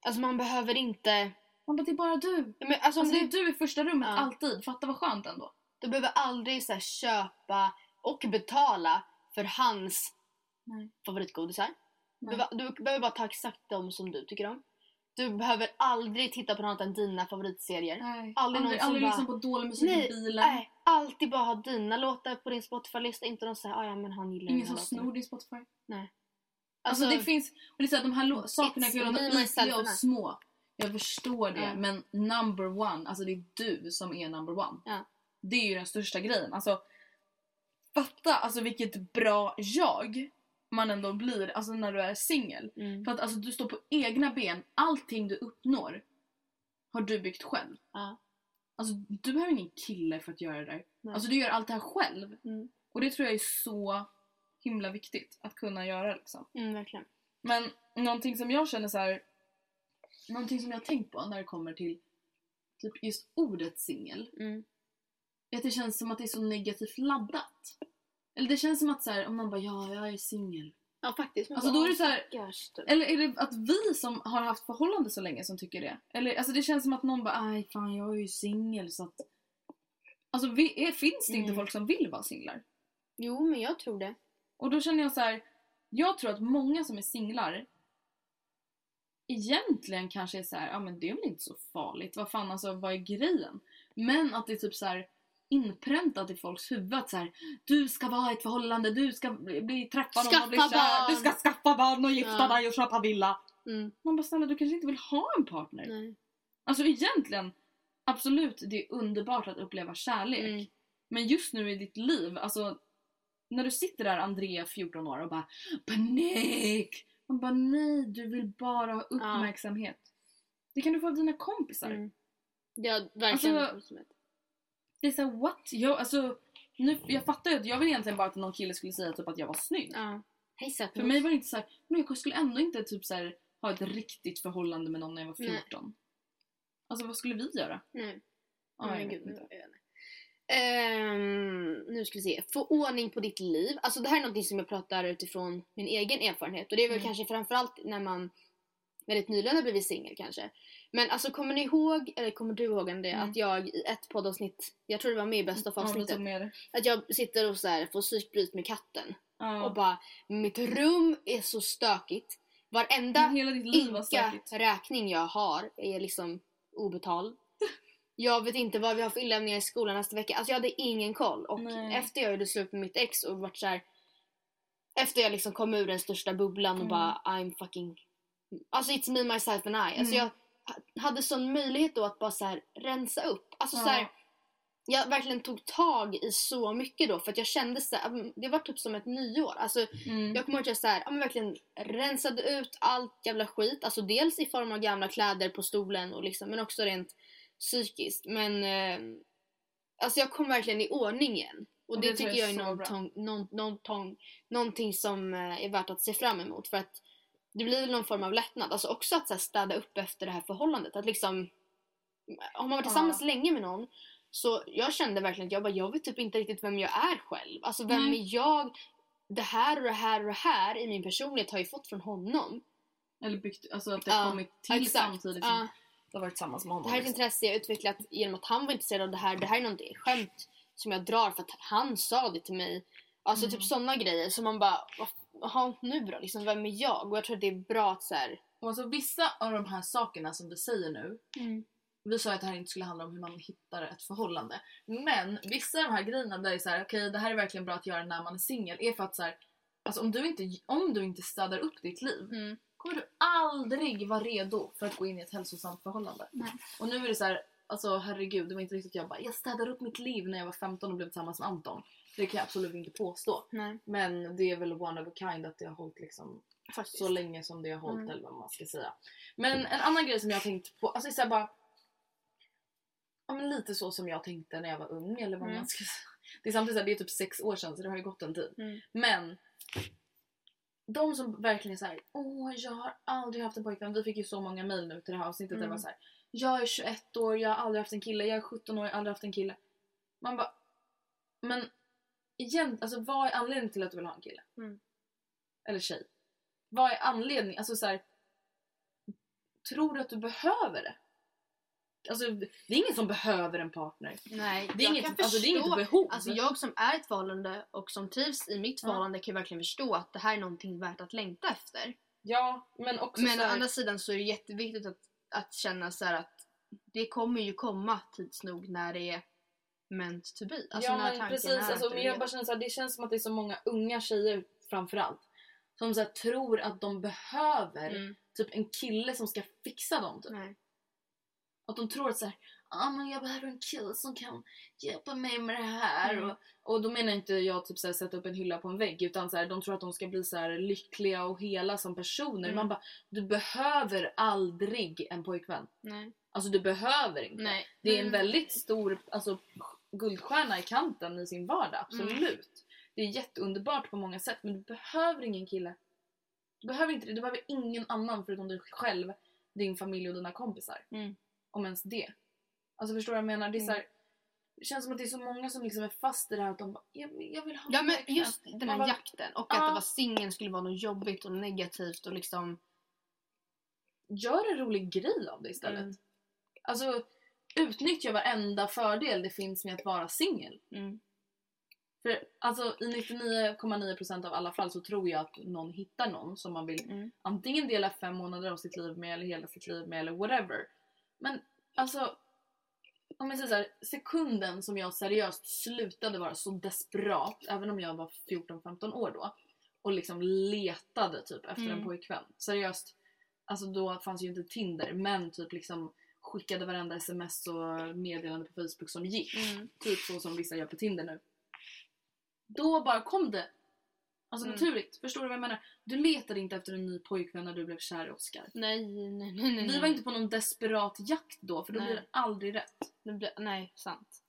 C: alltså man behöver inte...
D: man bara, det är bara du.
C: Men alltså,
D: Alltså, det
C: du,
D: är du i första rummet,
C: Ja.
D: alltid. Fatta vad skönt ändå.
C: Du behöver aldrig så här, köpa och betala för hans
D: Nej.
C: favoritgodisar. Du, du behöver bara ta exakt de som du tycker om. Du behöver aldrig titta på något annat än dina favoritserier.
D: Nej.
C: Aldrig
D: Aldrig, aldrig
C: bara-
D: liksom på dålig musik i
C: Nej,
D: bilen.
C: nej, alltid bara ha dina låtar på din Spotify-lista. Inte någon såhär, ah, ja men han gillar
D: Ingen som
C: låten."
D: snor din Spotify.
C: Nej.
D: Alltså, det finns, och det är så här, de här sakerna kan låta ytliga och
C: I.
D: små. Jag förstår det,
C: Ja.
D: men number one, alltså det är du som är number one.
C: Ja.
D: Det är ju den största grejen. Alltså, fatta alltså vilket bra jag man ändå blir alltså när du är singel.
C: Mm.
D: För att alltså, du står på egna ben, allting du uppnår har du byggt själv.
C: Ja.
D: Alltså du behöver ingen kille för att göra det där.
C: Nej.
D: Alltså du gör allt det här själv.
C: Mm.
D: Och det tror jag är så himla viktigt att kunna göra liksom.
C: Mm, verkligen.
D: Men någonting som jag känner så här. Någonting som jag har tänkt på när det kommer till typ just ordet singel.
C: Mm.
D: Att det känns som att det är så negativt laddat. Eller det känns som att så här, om någon bara ja, jag är singel.
C: Ja faktiskt.
D: Alltså, då är det så här-
C: typ.
D: Eller är det att vi som har haft förhållande så länge som tycker det? Eller alltså det känns som att någon bara aj fan jag är ju singel så att... Alltså vi, är, finns det inte
C: Mm.
D: folk som vill vara singlar?
C: Jo men jag tror det.
D: Och då känner jag så här. Jag tror att många som är singlar egentligen kanske är så här, ja men det är väl inte så farligt. Vad fan alltså, vad är grejen? Men att det är typ så här inpräntat i folks huvud att så här, du ska vara i ett förhållande, du ska bli, bli träffa någon och bli
C: Skaffa
D: kär,
C: barn.
D: du ska skaffa barn och gifta
C: Ja.
D: dig och köpa villa.
C: Mm.
D: Man bara snälla du kanske inte vill ha en partner.
C: Nej.
D: Alltså egentligen, absolut det är underbart att uppleva kärlek.
C: Mm.
D: Men just nu i ditt liv, alltså när du sitter där Andrea 14 år och bara panik. Man bara nej, du vill bara ha uppmärksamhet. Det kan du få av dina kompisar.
C: Mm. Har verkligen
D: Alltså-
C: uppmärksamhet.
D: Det är såhär what? Jag, alltså, nu, jag fattar ju att jag vill egentligen bara att någon kille skulle säga typ att jag var snygg.
C: Ja. Hej
D: För mig var det inte såhär, men jag skulle ändå inte typ så här, ha ett riktigt förhållande med någon när jag var
C: Nej.
D: 14. Alltså vad skulle vi göra?
C: Nej.
D: Ja,
C: men
D: jag
C: gud,
D: inte.
C: Ehm, nu ska vi se. Få ordning på ditt liv. Alltså det här är någonting som jag pratar utifrån min egen erfarenhet. Och det är väl
D: Mm.
C: kanske framförallt när man väldigt nyligen har blivit singel kanske. Men alltså kommer ni ihåg, eller kommer du ihåg André,
D: Mm.
C: att jag i ett poddavsnitt, jag tror det var med i bästa av
D: Ja,
C: avsnittet,
D: det.
C: att jag sitter och så här, får psykbryt med katten.
D: Ja.
C: Och bara, mitt rum är så stökigt. Varenda räkning jag har är liksom obetald. Jag vet inte vad vi har för inlämningar i skolan nästa vecka. Alltså jag hade ingen koll. Och
D: Nej.
C: efter jag gjorde slut med mitt ex och varit så här. Efter jag liksom kom ur den största bubblan och
D: Mm.
C: bara I'm fucking... Alltså it's me, myself and I. Alltså
D: Mm.
C: jag ha- hade sån möjlighet då att bara så här rensa upp. Alltså så här,
D: Ja.
C: jag verkligen tog tag i så mycket då för att jag kände så här, det var typ som ett nyår. Alltså,
D: Mm.
C: Jag kommer ihåg att jag så här, ja, verkligen rensade ut allt jävla skit. Alltså dels i form av gamla kläder på stolen och liksom, men också rent psykiskt. Men eh, alltså jag kom verkligen i ordning igen. Och,
D: Och
C: det,
D: det tror
C: tycker
D: jag är
C: någonting, någon, någonting, någonting som eh, är värt att se fram emot. För att det blir väl någon form av lättnad. Alltså också att så här, städa upp efter det här förhållandet. Att liksom, har man varit tillsammans länge med någon så jag kände verkligen att jag bara, jag vet typ inte riktigt vem jag är själv. Alltså vem
D: Nej.
C: är jag? Det här och det här och det här i min personlighet har jag fått från honom.
D: Eller byggt, alltså att det
C: Ja,
D: kommit till
C: exakt.
D: samtidigt som
C: Ja.
D: du har varit tillsammans med
C: Det
D: honom.
C: här är ett
D: liksom.
C: intresse jag utvecklat genom att han var intresserad av det här. Det här är ett skämt som jag drar för att han sa det till mig. Alltså
D: Mm.
C: typ sådana grejer som man bara, "Vad- jaha nu då? Liksom, vem är jag? Och jag tror att det är bra att så här,
D: Och alltså, vissa av de här sakerna som du säger nu.
C: Mm.
D: Vi sa att det här inte skulle handla om hur man hittar ett förhållande. Men vissa av de här grejerna där det är så här, okej det här är verkligen bra att göra när man är singel. Är för att så här, alltså om du inte, om du inte städar upp ditt liv.
C: Mm.
D: Kommer du aldrig vara redo för att gå in i ett hälsosamt förhållande.
C: Nej.
D: Och nu är det så här, alltså herregud det var inte riktigt jag bara, jag städade upp mitt liv när jag var 15 och blev tillsammans med Anton. Det kan jag absolut inte påstå.
C: nej,
D: Men det är väl one of a kind att det har hållit liksom
C: faktiskt.
D: så länge som det har hållit
C: Mm.
D: eller vad man ska säga. Men en annan grej som jag har tänkt på, alltså så bara ja, men lite så som jag tänkte när jag var ung eller vad
C: Mm.
D: man ska säga. Det är samtidigt så här, det är typ sex år sedan så det har ju gått en tid.
C: Mm.
D: Men de som verkligen såhär, åh jag har aldrig haft en pojkvän. Vi fick ju så många mejl nu till det här avsnittet där det
C: Mm.
D: var så här. Jag är 21 år, jag har aldrig haft en kille. Jag är 17 år, jag har aldrig haft en kille. Man bara, men igen, alltså vad är anledningen till att du vill ha en kille?
C: Mm.
D: Eller tjej? Vad är anledningen? Alltså så här, tror du att du behöver det? Alltså det är ingen som behöver en partner.
C: Nej,
D: Det är, inget,
C: kan
D: alltså, det är inget behov.
C: Alltså jag som är ett förhållande och som trivs i mitt
D: Ja.
C: förhållande kan ju verkligen förstå att det här är någonting värt att längta efter.
D: Ja, men också
C: Men
D: så
C: å
D: här,
C: andra sidan så är det jätteviktigt att, att känna så här att det kommer ju komma tids nog när det är meant to be. Alltså
D: ja men precis, alltså, men jag bara känner så här, det känns som att det är så många unga tjejer framförallt. Som så här, tror att de behöver
C: Mm.
D: typ en kille som ska fixa dem. Typ.
C: Nej.
D: Att de tror att så här, ah, men jag behöver en kille som kan hjälpa mig med det här.
C: Mm.
D: Och, och då menar inte jag typ så här, sätta upp en hylla på en vägg utan så här, de tror att de ska bli så här, lyckliga och hela som personer.
C: Mm.
D: Man bara, du behöver aldrig en pojkvän.
C: Nej.
D: Alltså du behöver inte.
C: Nej.
D: Det är en väldigt stor alltså, guldstjärna i kanten i sin vardag, absolut.
C: Mm.
D: Det är jätteunderbart på många sätt men du behöver ingen kille. Du behöver inte det, du behöver ingen annan förutom dig själv, din familj och dina kompisar.
C: Mm.
D: Om ens det. Alltså förstår du vad jag menar? Det, är
C: Mm.
D: så här, det känns som att det är så många som liksom är fast i det här att de bara, jag, jag vill ha
C: Ja
D: en
C: men
D: pojkvän."
C: just den här
D: bara,
C: jakten och att
D: Ja.
C: det var singeln skulle vara något jobbigt och negativt och liksom...
D: Gör en rolig grej av det istället.
C: Mm.
D: Alltså utnyttja varenda fördel det finns med att vara singel.
C: Mm.
D: För alltså i 99,9% av alla fall så tror jag att någon hittar någon som man vill
C: Mm.
D: antingen dela fem månader av sitt liv med eller hela sitt liv med eller whatever. Men alltså om jag säger så här, sekunden som jag seriöst slutade vara så desperat, även om jag var 14-15 år då och liksom letade typ efter en
C: Mm.
D: pojkvän. Seriöst, alltså då fanns ju inte Tinder men typ liksom skickade varenda sms och meddelande på Facebook som gick.
C: Mm.
D: Typ så som vissa gör på Tinder nu. Då bara kom det. Alltså
C: Mm.
D: naturligt. Förstår du vad jag menar? Du letade inte efter en ny pojkvän när du blev kär i Oscar.
C: Nej, nej, nej, nej.
D: Vi var inte på någon desperat jakt då för då
C: Nej.
D: blir det aldrig rätt.
C: Det blir, nej, sant.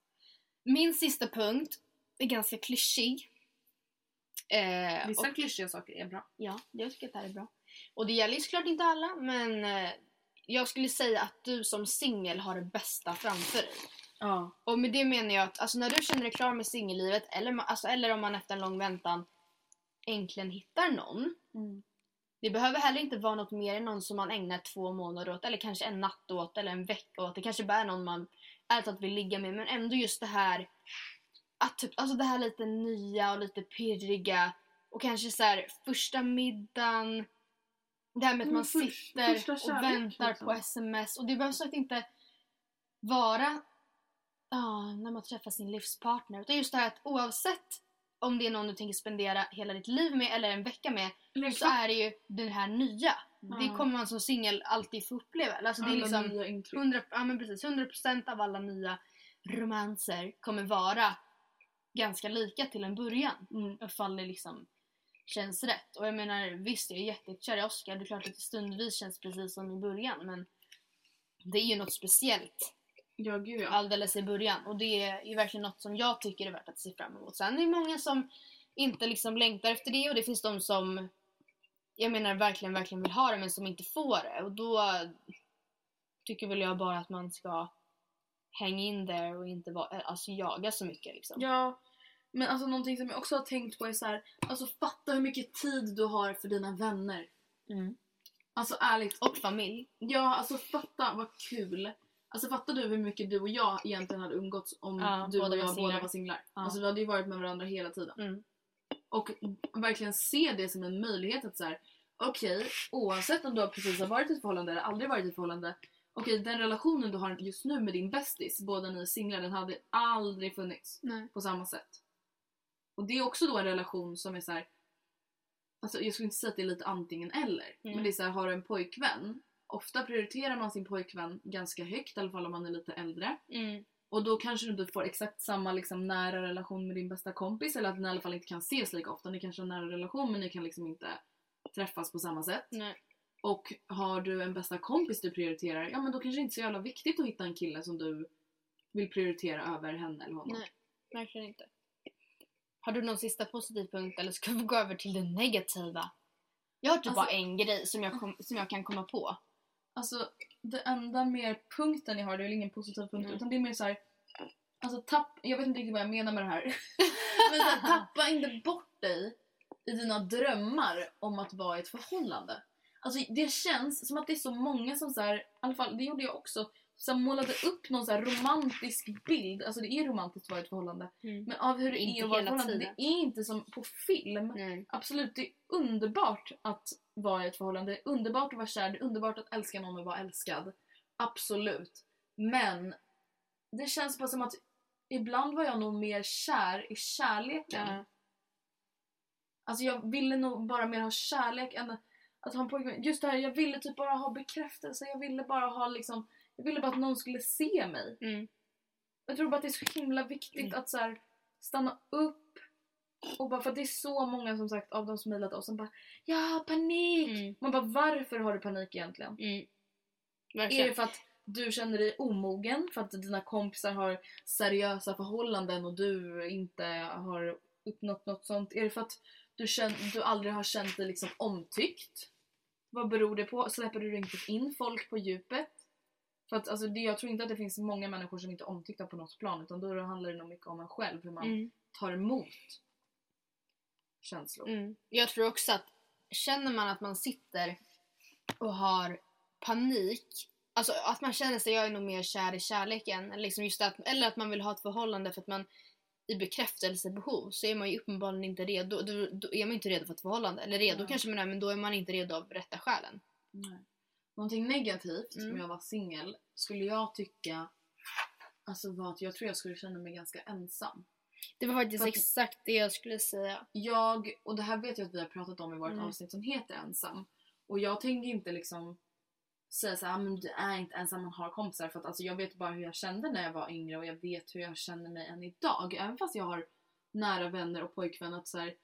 C: Min sista punkt är ganska klyschig. Eh,
D: Vissa
C: och,
D: klyschiga saker är bra.
C: ja, jag tycker att det här är bra. Och det gäller ju såklart inte alla, men eh, jag skulle säga att du som singel har det bästa framför dig.
D: Ja.
C: Och med det menar jag att alltså, när du känner dig klar med singellivet eller, alltså, eller om man efter en lång väntan äntligen hittar någon.
D: Mm.
C: Det behöver heller inte vara något mer än någon som man ägnar två månader åt eller kanske en natt åt eller en vecka åt. Det kanske bara är någon man ärligt talat vill ligga med men ändå just det här att typ, alltså det här lite nya och lite pirriga och kanske så här första middagen det här med att man
D: först-
C: sitter och väntar
D: liksom.
C: på sms och det behöver sagt inte vara ja, när man träffar sin livspartner utan just det här att oavsett om det är någon du tänker spendera hela ditt liv med eller en vecka med så är det ju det här nya. Det
D: Ja.
C: kommer man som singel alltid få uppleva. Alltså det är liksom
D: nya intryck.
C: 100, ja, men precis, 100% av alla nya romanser kommer vara ganska lika till en början.
D: Mm.
C: Ifall det liksom känns rätt. Och jag menar visst, jag är jättekär i Oscar. Det är klart att det stundvis känns precis som i början men det är ju något speciellt
D: Ja, gud ja.
C: alldeles i början. Och det är ju verkligen något som jag tycker är värt att se fram emot. Sen är det många som inte liksom längtar efter det och det finns de som jag menar verkligen, verkligen vill ha det men som inte får det. Och då tycker väl jag bara att man ska hänga in där och inte vara, alltså jaga så mycket liksom.
D: Ja, men alltså någonting som jag också har tänkt på är så här, alltså fatta hur mycket tid du har för dina vänner.
C: Mm.
D: Alltså ärligt.
C: Och familj.
D: Ja, alltså fatta vad kul. Alltså fattar du hur mycket du och jag egentligen hade umgåtts om
C: Ja,
D: du och jag
C: singlar.
D: båda var singlar?
C: Ja.
D: Alltså vi hade ju varit med varandra hela tiden.
C: Mm.
D: Och verkligen se det som en möjlighet att så här, okej, oavsett om du precis har varit i ett förhållande eller aldrig varit i ett förhållande. Okej, den relationen du har just nu med din bästis, båda ni är singlar, den hade aldrig funnits
C: Nej.
D: på samma sätt. Och det är också då en relation som är så här. Alltså jag skulle inte säga att det är lite antingen eller.
C: Mm.
D: Men det är så här, har du en pojkvän, ofta prioriterar man sin pojkvän ganska högt, i alla fall om man är lite äldre.
C: Mm.
D: Och då kanske du inte får exakt samma liksom, nära relation med din bästa kompis eller att ni i alla fall inte kan ses lika ofta. Ni kanske har en nära relation men ni kan liksom inte träffas på samma sätt.
C: Nej.
D: Och har du en bästa kompis du prioriterar, ja men då kanske det inte är så jävla viktigt att hitta en kille som du vill prioritera över henne eller honom.
C: Nej, verkligen inte. Har du någon sista positiv punkt eller ska vi gå över till det negativa? Jag har typ
D: Alltså-
C: bara en grej som jag, kom, som jag kan komma på.
D: Alltså det enda mer punkten jag har, det är väl ingen positiv punkt
C: Mm.
D: utan det är mer så här. Alltså tapp, jag vet inte riktigt vad jag menar med det här. Men här, tappa inte bort dig i dina drömmar om att vara i ett förhållande. Alltså det känns som att det är så många som så här, i alla fall det gjorde jag också, som målade upp någon så här romantisk bild. Alltså det är romantiskt att vara i ett förhållande.
C: Mm.
D: Men av hur det
C: Inte
D: är att vara i ett förhållande.
C: tiden.
D: Det är inte som på film.
C: Nej.
D: Absolut, det är underbart att vara i ett förhållande. Det är underbart att vara kär, det är underbart att älska någon och vara älskad. Absolut. Men det känns bara som att ibland var jag nog mer kär i kärleken.
C: Ja.
D: Alltså jag ville nog bara mer ha kärlek än att ha en pojkvän. Just det här, jag ville typ bara ha bekräftelse. Jag ville bara ha liksom, jag ville bara att någon skulle se mig.
C: Mm.
D: Jag tror bara att det är så himla viktigt
C: Mm.
D: att så här, stanna upp och bara för att det är så många som sagt av de som mejlat oss som bara har panik!
C: Mm.
D: Man bara varför har du panik egentligen?
C: Mm.
D: Är det för att du känner dig omogen? För att dina kompisar har seriösa förhållanden och du inte har uppnått något sånt? Är det för att du, känner, du aldrig har känt dig liksom omtyckt? Vad beror det på? Släpper du inte in folk på djupet? För att alltså, det, jag tror inte att det finns många människor som inte är omtyckta på något plan utan då handlar det nog mycket om en själv, hur man
C: Mm.
D: tar emot känslor.
C: Mm. Jag tror också att känner man att man sitter och har panik, alltså att man känner sig, jag är nog mer kär i kärleken, eller, liksom just att, eller att man vill ha ett förhållande för att man i bekräftelsebehov så är man ju uppenbarligen inte redo. Då, då är man inte redo för ett förhållande. Eller redo
D: Nej.
C: kanske man är men då är man inte redo av rätta skälen.
D: Nej. Någonting negativt
C: Mm.
D: om jag var singel skulle jag tycka alltså var att jag tror jag skulle känna mig ganska ensam.
C: Det var faktiskt
D: att-
C: exakt det jag skulle säga.
D: Jag, och det här vet jag att vi har pratat om i vårt
C: Mm.
D: avsnitt som heter ensam. Och jag tänker inte liksom säga så här, "Ah, men du är inte ensam, man har kompisar. För att alltså, jag vet bara hur jag kände när jag var yngre och jag vet hur jag känner mig än idag. Även fast jag har nära vänner och pojkvän att så här,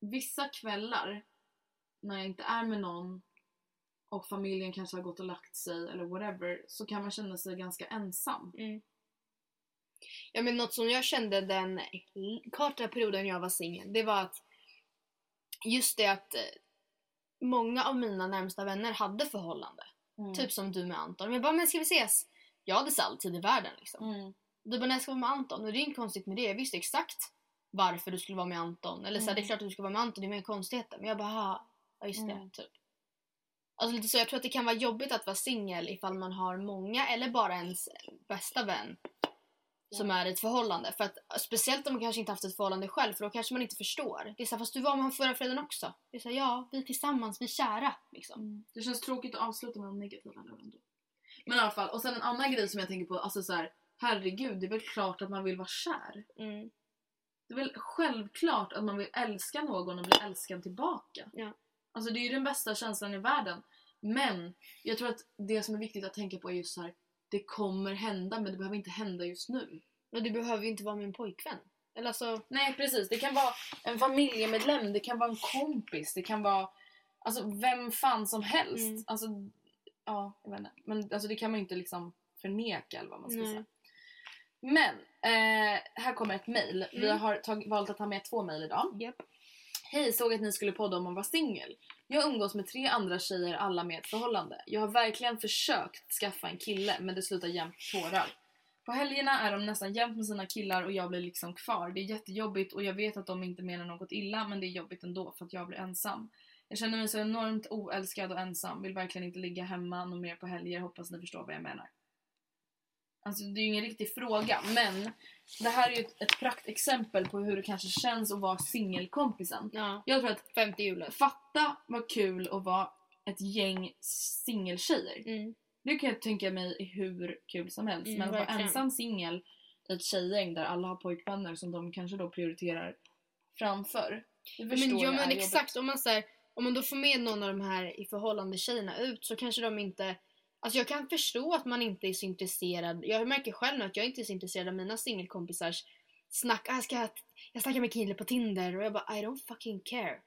D: vissa kvällar när jag inte är med någon och familjen kanske har gått och lagt sig eller whatever så kan man känna sig ganska ensam.
C: Mm. Ja men något som jag kände den korta perioden jag var singel, det var att just det att eh, många av mina närmsta vänner hade förhållande.
D: Mm.
C: Typ som du med Anton. Jag bara, men ska vi ses? Jag hade så all tid i världen liksom.
D: Mm.
C: Du bara, när jag ska vara med Anton? Och det är inget konstigt med det. Jag visste exakt varför du skulle vara med Anton. Eller så här,
D: Mm.
C: det är klart att du ska vara med Anton, det är mer konstigheter. Men jag bara, "Ha, ja just det,
D: Mm.
C: typ. Alltså lite så, jag tror att det kan vara jobbigt att vara singel ifall man har många eller bara ens bästa vän som är i ett förhållande. För att, speciellt om man kanske inte haft ett förhållande själv för då kanske man inte förstår. Det är så här, fast du var med honom förra fredagen också. Det är så här, ja, vi är tillsammans, vi är kära. Liksom.
D: Det känns tråkigt att avsluta med de negativa ändå. Men i alla fall, och sen en annan grej som jag tänker på, alltså så här, herregud, det är väl klart att man vill vara kär.
C: Mm.
D: Det är väl självklart att man vill älska någon och bli älskad tillbaka.
C: Ja.
D: Alltså det är ju den bästa känslan i världen. Men jag tror att det som är viktigt att tänka på är just så här, det kommer hända men det behöver inte hända just nu.
C: Och du behöver ju inte vara en pojkvän. Eller alltså,
D: Nej precis, det kan vara en familjemedlem, det kan vara en kompis, det kan vara alltså, vem fan som helst.
C: Mm.
D: Alltså, ja, jag vet inte. Men alltså, det kan man ju inte liksom förneka eller vad man ska
C: Nej.
D: säga. Men, eh, här kommer ett mejl. Vi
C: Mm.
D: har tag- valt att ha med två mejl idag.
C: japp.
D: Hej, såg att ni skulle podda om att vara singel. Jag umgås med tre andra tjejer, alla med ett förhållande. Jag har verkligen försökt skaffa en kille, men det slutar jämt tårar. På helgerna är de nästan jämt med sina killar och jag blir liksom kvar. Det är jättejobbigt och jag vet att de inte menar något illa, men det är jobbigt ändå för att jag blir ensam. Jag känner mig så enormt oälskad och ensam. Vill verkligen inte ligga hemma någon mer på helger. Hoppas ni förstår vad jag menar. Alltså det är ju ingen riktig fråga, men det här är ju ett, ett praktexempel på hur det kanske känns att vara singelkompisen.
C: Ja.
D: Jag tror att
C: Femte hjulet.
D: fatta vad kul att vara ett gäng singeltjejer.
C: Mm.
D: Det kan jag tänka mig är hur kul som helst.
C: Mm,
D: men att vara ensam singel i ett tjejgäng där alla har pojkvänner som de kanske då prioriterar framför. Det förstår
C: Men, ja,
D: jag
C: men
D: är
C: exakt, om man, så här, om man då får med någon av de här i förhållande tjejerna ut så kanske de inte... Alltså jag kan förstå att man inte är så intresserad. Jag märker själv nu att jag inte är så intresserad av mina singelkompisars snack. Ah, Jag, ska, jag snackar med kille på Tinder och jag bara I don't fucking care.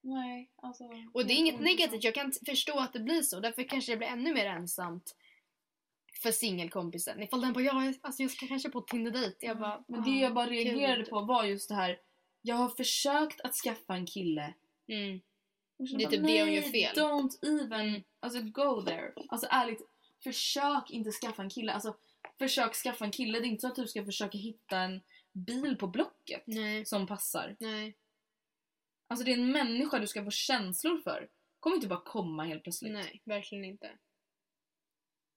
D: Nej, alltså...
C: Och det är inget negativt, jag kan förstå att det blir så. Därför kanske det blir ännu mer ensamt för singelkompisen. Ifall den bara ja, jag- alltså jag ska kanske på Tinder-dejt. Jag bara,
D: Men det jag bara
C: ah,
D: reagerade
C: kul.
D: på var just det här. Jag har försökt att skaffa en kille.
C: Mm. Det är
D: bara,
C: typ det hon gör
D: "Nej,
C: fel."
D: Don't even, alltså go there. Alltså ärligt, försök inte skaffa en kille. Alltså försök skaffa en kille. Det är inte så att du ska försöka hitta en bil på Blocket
C: Nej,
D: som passar.
C: nej.
D: Alltså det är en människa du ska få känslor för. Kommer inte bara komma helt plötsligt.
C: Nej, verkligen inte.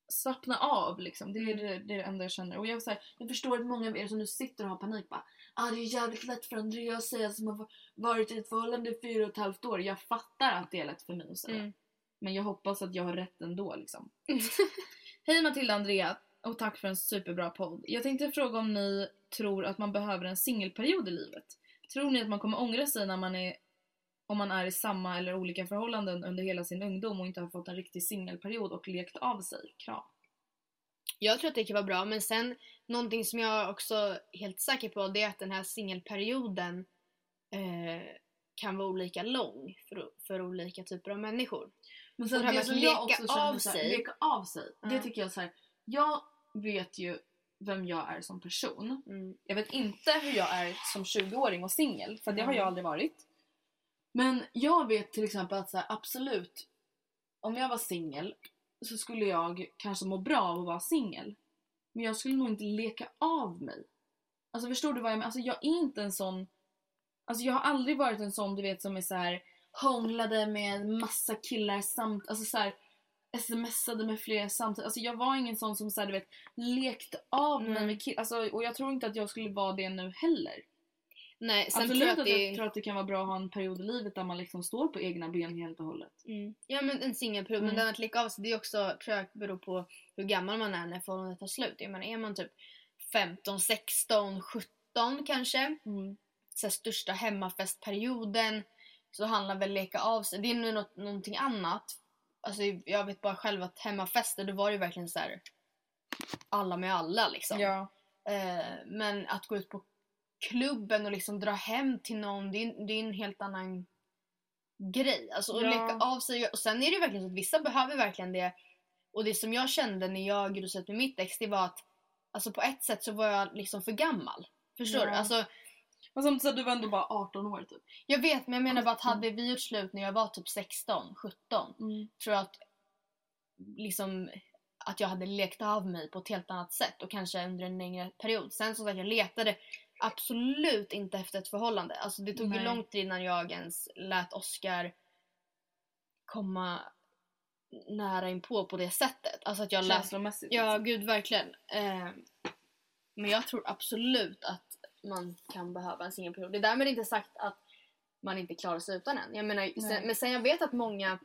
D: Slappna av liksom. Det är,
C: Mm.
D: det, det är det enda jag känner. Och jag, så här, jag förstår att många av er som nu sitter och har panik bara ah, det är jävligt lätt för Andrea att säga som har varit i ett förhållande i fyra och ett halvt år. Jag fattar att det är lätt för mig att säga.
C: Mm.
D: Men jag hoppas att jag har rätt ändå liksom. Hej Matilda och Andrea och tack för en superbra podd. Jag tänkte fråga om ni tror att man behöver en singelperiod i livet. Tror ni att man kommer ångra sig när man är om man är i samma eller olika förhållanden under hela sin ungdom och inte har fått en riktig singelperiod och lekt av sig? Kram.
C: Jag tror att det kan vara bra, men sen någonting som jag också är helt säker på det är att den här singelperioden eh, kan vara olika lång för, för olika typer av människor.
D: Men
C: Och det här med att leka av
D: så här, leka av sig. Det
C: Ja.
D: tycker jag så här. Jag vet ju vem jag är som person.
C: Mm.
D: Jag vet inte hur jag är som 20-åring och singel, för det har
C: Mm.
D: jag aldrig varit. Men jag vet till exempel att så här, absolut, om jag var singel så skulle jag kanske må bra av att vara singel. Men jag skulle nog inte leka av mig. Alltså förstår du vad jag menar? Alltså jag är inte en sån... Alltså jag har aldrig varit en sån du vet som är så här hånglade med massa killar samt... Alltså så här smsade med flera samtidigt. Alltså jag var ingen sån som så här, du vet lekte av mig
C: Mm.
D: med killar. Alltså, och jag tror inte att jag skulle vara det nu heller.
C: Nej, sen
D: Absolut
C: tror jag
D: att
C: att
D: jag
C: det
D: tror att det kan vara bra att ha en period i livet där man liksom står på egna ben helt och hållet.
C: Mm. Ja men en singelperiod,
D: Mm.
C: men den att leka av sig det är också, tror jag, beror på hur gammal man är när förhållandet tar slut. Jag menar, är man typ 15, 16, 17 kanske, så här, största hemmafestperioden, så handlar väl leka av sig. Det är nu något, någonting annat. Alltså, jag vet bara själv att hemmafester, då var det ju verkligen så här alla med alla liksom.
D: Ja.
C: Eh, men att gå ut på klubben och liksom dra hem till någon, det är, det är en helt annan grej. Alltså att
D: Ja.
C: leka av sig. Och sen är det verkligen så att vissa behöver verkligen det. Och det som jag kände när jag gjorde slut med mitt ex, det var att alltså på ett sätt så var jag liksom för gammal. Förstår
D: Ja.
C: du? Alltså,
D: Men som du sa, du var ändå bara 18 år typ.
C: jag vet, men jag menar bara att
D: 17.
C: hade vi gjort slut när jag var typ 16, 17, tror jag att liksom att jag hade lekt av mig på ett helt annat sätt och kanske under en längre period. Sen som sagt, jag letade absolut inte efter ett förhållande. Alltså det tog ju
D: Nej.
C: lång tid innan jag ens lät Oscar komma nära inpå på det sättet. Alltså att jag lät...
D: Känslomässigt.
C: Ja,
D: liksom.
C: gud verkligen. Eh, men jag tror absolut att man kan behöva en singelperiod. Det är därmed inte sagt att man inte klarar sig utan en. Jag menar, sen, men sen jag vet att många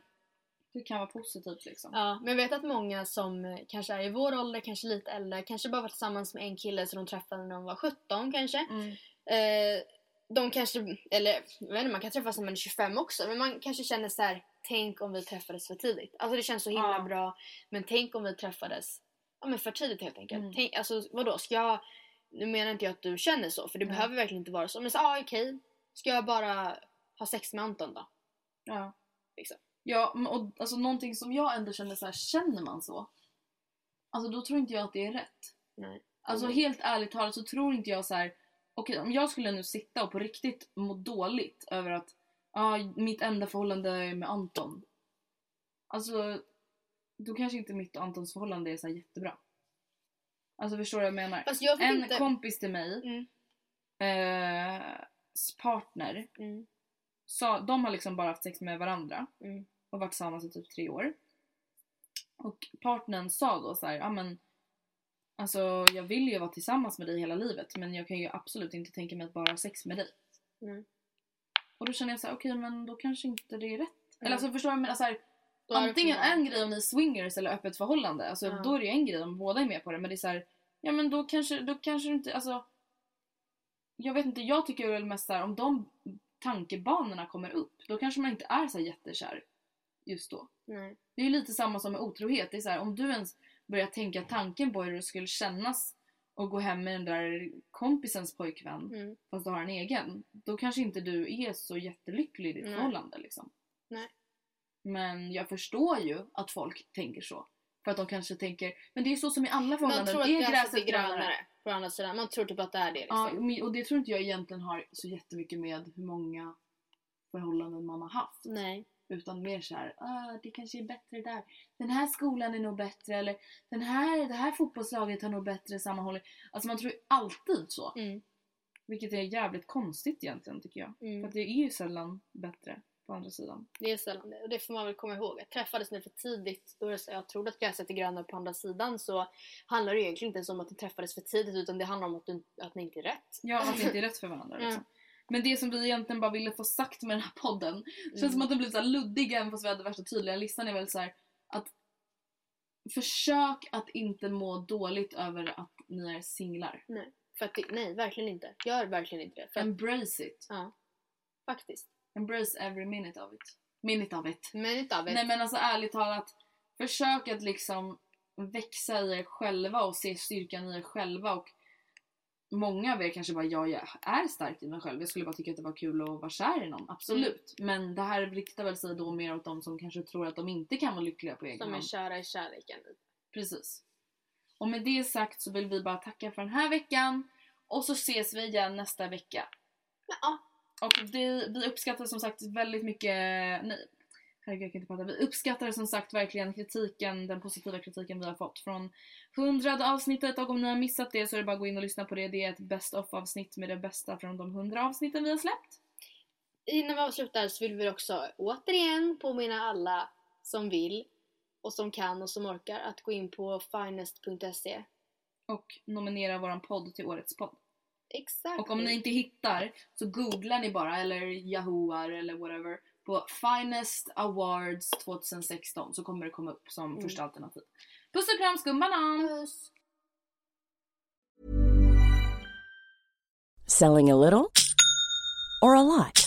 D: Det kan vara positivt liksom.
C: Ja, men jag vet att många som eh, kanske är i vår ålder, kanske lite äldre, kanske bara var tillsammans med en kille som de träffade när de var 17 kanske.
D: Mm.
C: Eh, de kanske, eller jag vet inte, man kan träffas när man är 25 också, men man kanske känner så här: tänk om vi träffades för tidigt. Alltså det känns så himla
D: Ja.
C: bra, men tänk om vi träffades ja, men för tidigt helt enkelt.
D: Mm.
C: Tänk, alltså vadå, ska jag... Nu menar inte jag att du känner så, för det
D: Nej.
C: behöver verkligen inte vara så. Men så, ah, okej. Ska jag bara ha sex med Anton då?
D: Ja.
C: Liksom.
D: Ja, och alltså någonting som jag ändå känner så här, känner man så? Alltså då tror inte jag att det är rätt.
C: Nej.
D: Alltså
C: Mm.
D: helt ärligt talat så tror inte jag så här. okej om jag skulle nu sitta och på riktigt må dåligt över att ja, mitt enda förhållande är med Anton. Alltså, då kanske inte mitt och Antons förhållande är så jättebra. Alltså förstår du vad jag menar?
C: Fast jag
D: En
C: inte...
D: kompis till mig,
C: Mm.
D: eh, partner,
C: Mm.
D: sa, de har liksom bara haft sex med varandra
C: Mm.
D: och varit tillsammans i typ tre år. Och partnern sa då så här, ja men alltså jag vill ju vara tillsammans med dig hela livet men jag kan ju absolut inte tänka mig att bara ha sex med dig.
C: Mm.
D: Och då känner jag så här, okej men då kanske inte det är rätt. Eller
C: Mm.
D: alltså förstår du? vad jag menar? Så här, antingen en grej om ni är swingers eller öppet förhållande. Alltså
C: Ja.
D: då är det ju en grej om båda är med på det men det är så här, ja men då kanske, då kanske du inte, alltså jag vet inte, jag tycker väl mest så här, om de tankebanorna kommer upp då kanske man inte är så jättekär just då.
C: Nej.
D: Det är ju lite samma som med otrohet. Det är så här, om du ens börjar tänka tanken på hur det skulle kännas att gå hem med den där kompisens pojkvän
C: Mm.
D: fast du har en egen. Då kanske inte du är så jättelycklig i ditt
C: Nej.
D: förhållande liksom.
C: Nej.
D: Men jag förstår ju att folk tänker så. För att de kanske tänker, men det är ju så som i alla
C: Man
D: förhållanden.
C: tror att
D: är
C: gräset är grönare på andra sidan. Man tror typ att det är det
D: Ja,
C: liksom.
D: men- och det tror inte jag egentligen har så jättemycket med hur många förhållanden man har haft.
C: Nej.
D: Utan mer så här, ah, det kanske är bättre där. Den här skolan är nog bättre eller den här, det här fotbollslaget har nog bättre sammanhållning. Alltså man tror ju alltid så.
C: Mm.
D: Vilket är jävligt konstigt egentligen tycker jag.
C: Mm.
D: För att det är ju sällan bättre på andra sidan.
C: Det är sällan det. Och det får man väl komma ihåg. Jag träffades ni för tidigt. Då jag trodde att gräset är grönare på andra sidan. Så handlar det egentligen inte ens om att ni träffades för tidigt. Utan det handlar om att, du, att ni inte är rätt.
D: Ja, att det inte är rätt för varandra liksom.
C: Mm.
D: Men det som vi egentligen bara ville få sagt med den här podden
C: Mm.
D: känns som att det blir så här luddig även fast vi hade värsta tydliga listan är väl så här att försök att inte må dåligt över att ni är singlar.
C: Nej. För att det, nej, verkligen inte. Gör verkligen inte det. För att,
D: Embrace it.
C: ja. Faktiskt.
D: Embrace every minute of it. Minute of it.
C: Men inte av
D: Nej men alltså ärligt talat, försök att liksom växa i er själva och se styrkan i er själva och Många av er kanske bara, ja jag är stark i mig själv, jag skulle bara tycka att det var kul att vara kär i någon, absolut. Men det här riktar väl sig då mer åt de som kanske tror att de inte kan vara lyckliga på egen
C: Som är
D: hand.
C: kära i kärleken.
D: Precis. Och med det sagt så vill vi bara tacka för den här veckan och så ses vi igen nästa vecka.
C: Ja.
D: Och vi, vi uppskattar som sagt väldigt mycket, nej herregud jag kan inte prata. Vi uppskattar som sagt verkligen kritiken, den positiva kritiken vi har fått från hundrade avsnittet och om ni har missat det så är det bara att gå in och lyssna på det. Det är ett best of avsnitt med det bästa från de hundra avsnitten vi har släppt.
C: Innan vi avslutar så vill vi också återigen påminna alla som vill och som kan och som orkar att gå in på finest.se.
D: Och nominera våran podd till årets podd.
C: Exakt.
D: Och om ni inte hittar så googlar ni bara eller yahooar eller whatever på Finest Awards 2016 så kommer det komma upp som
C: Mm.
D: första alternativ. Puss och kram skumbanan!
C: Puss.
H: Selling a little or a lot?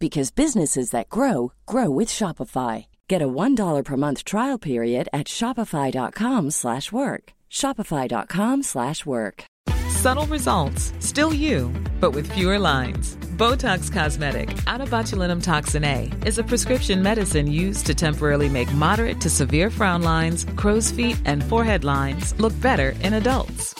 H: because businesses that grow grow with Shopify. Get a $1 per month trial period at shopify.com/work. slash work. shopify.com/work. slash work.
B: Subtle results, still you, but with fewer lines. Botox Cosmetic, out of botulinum toxin A, is a prescription medicine used to temporarily make moderate to severe frown lines, crow's feet, and forehead lines look better in adults.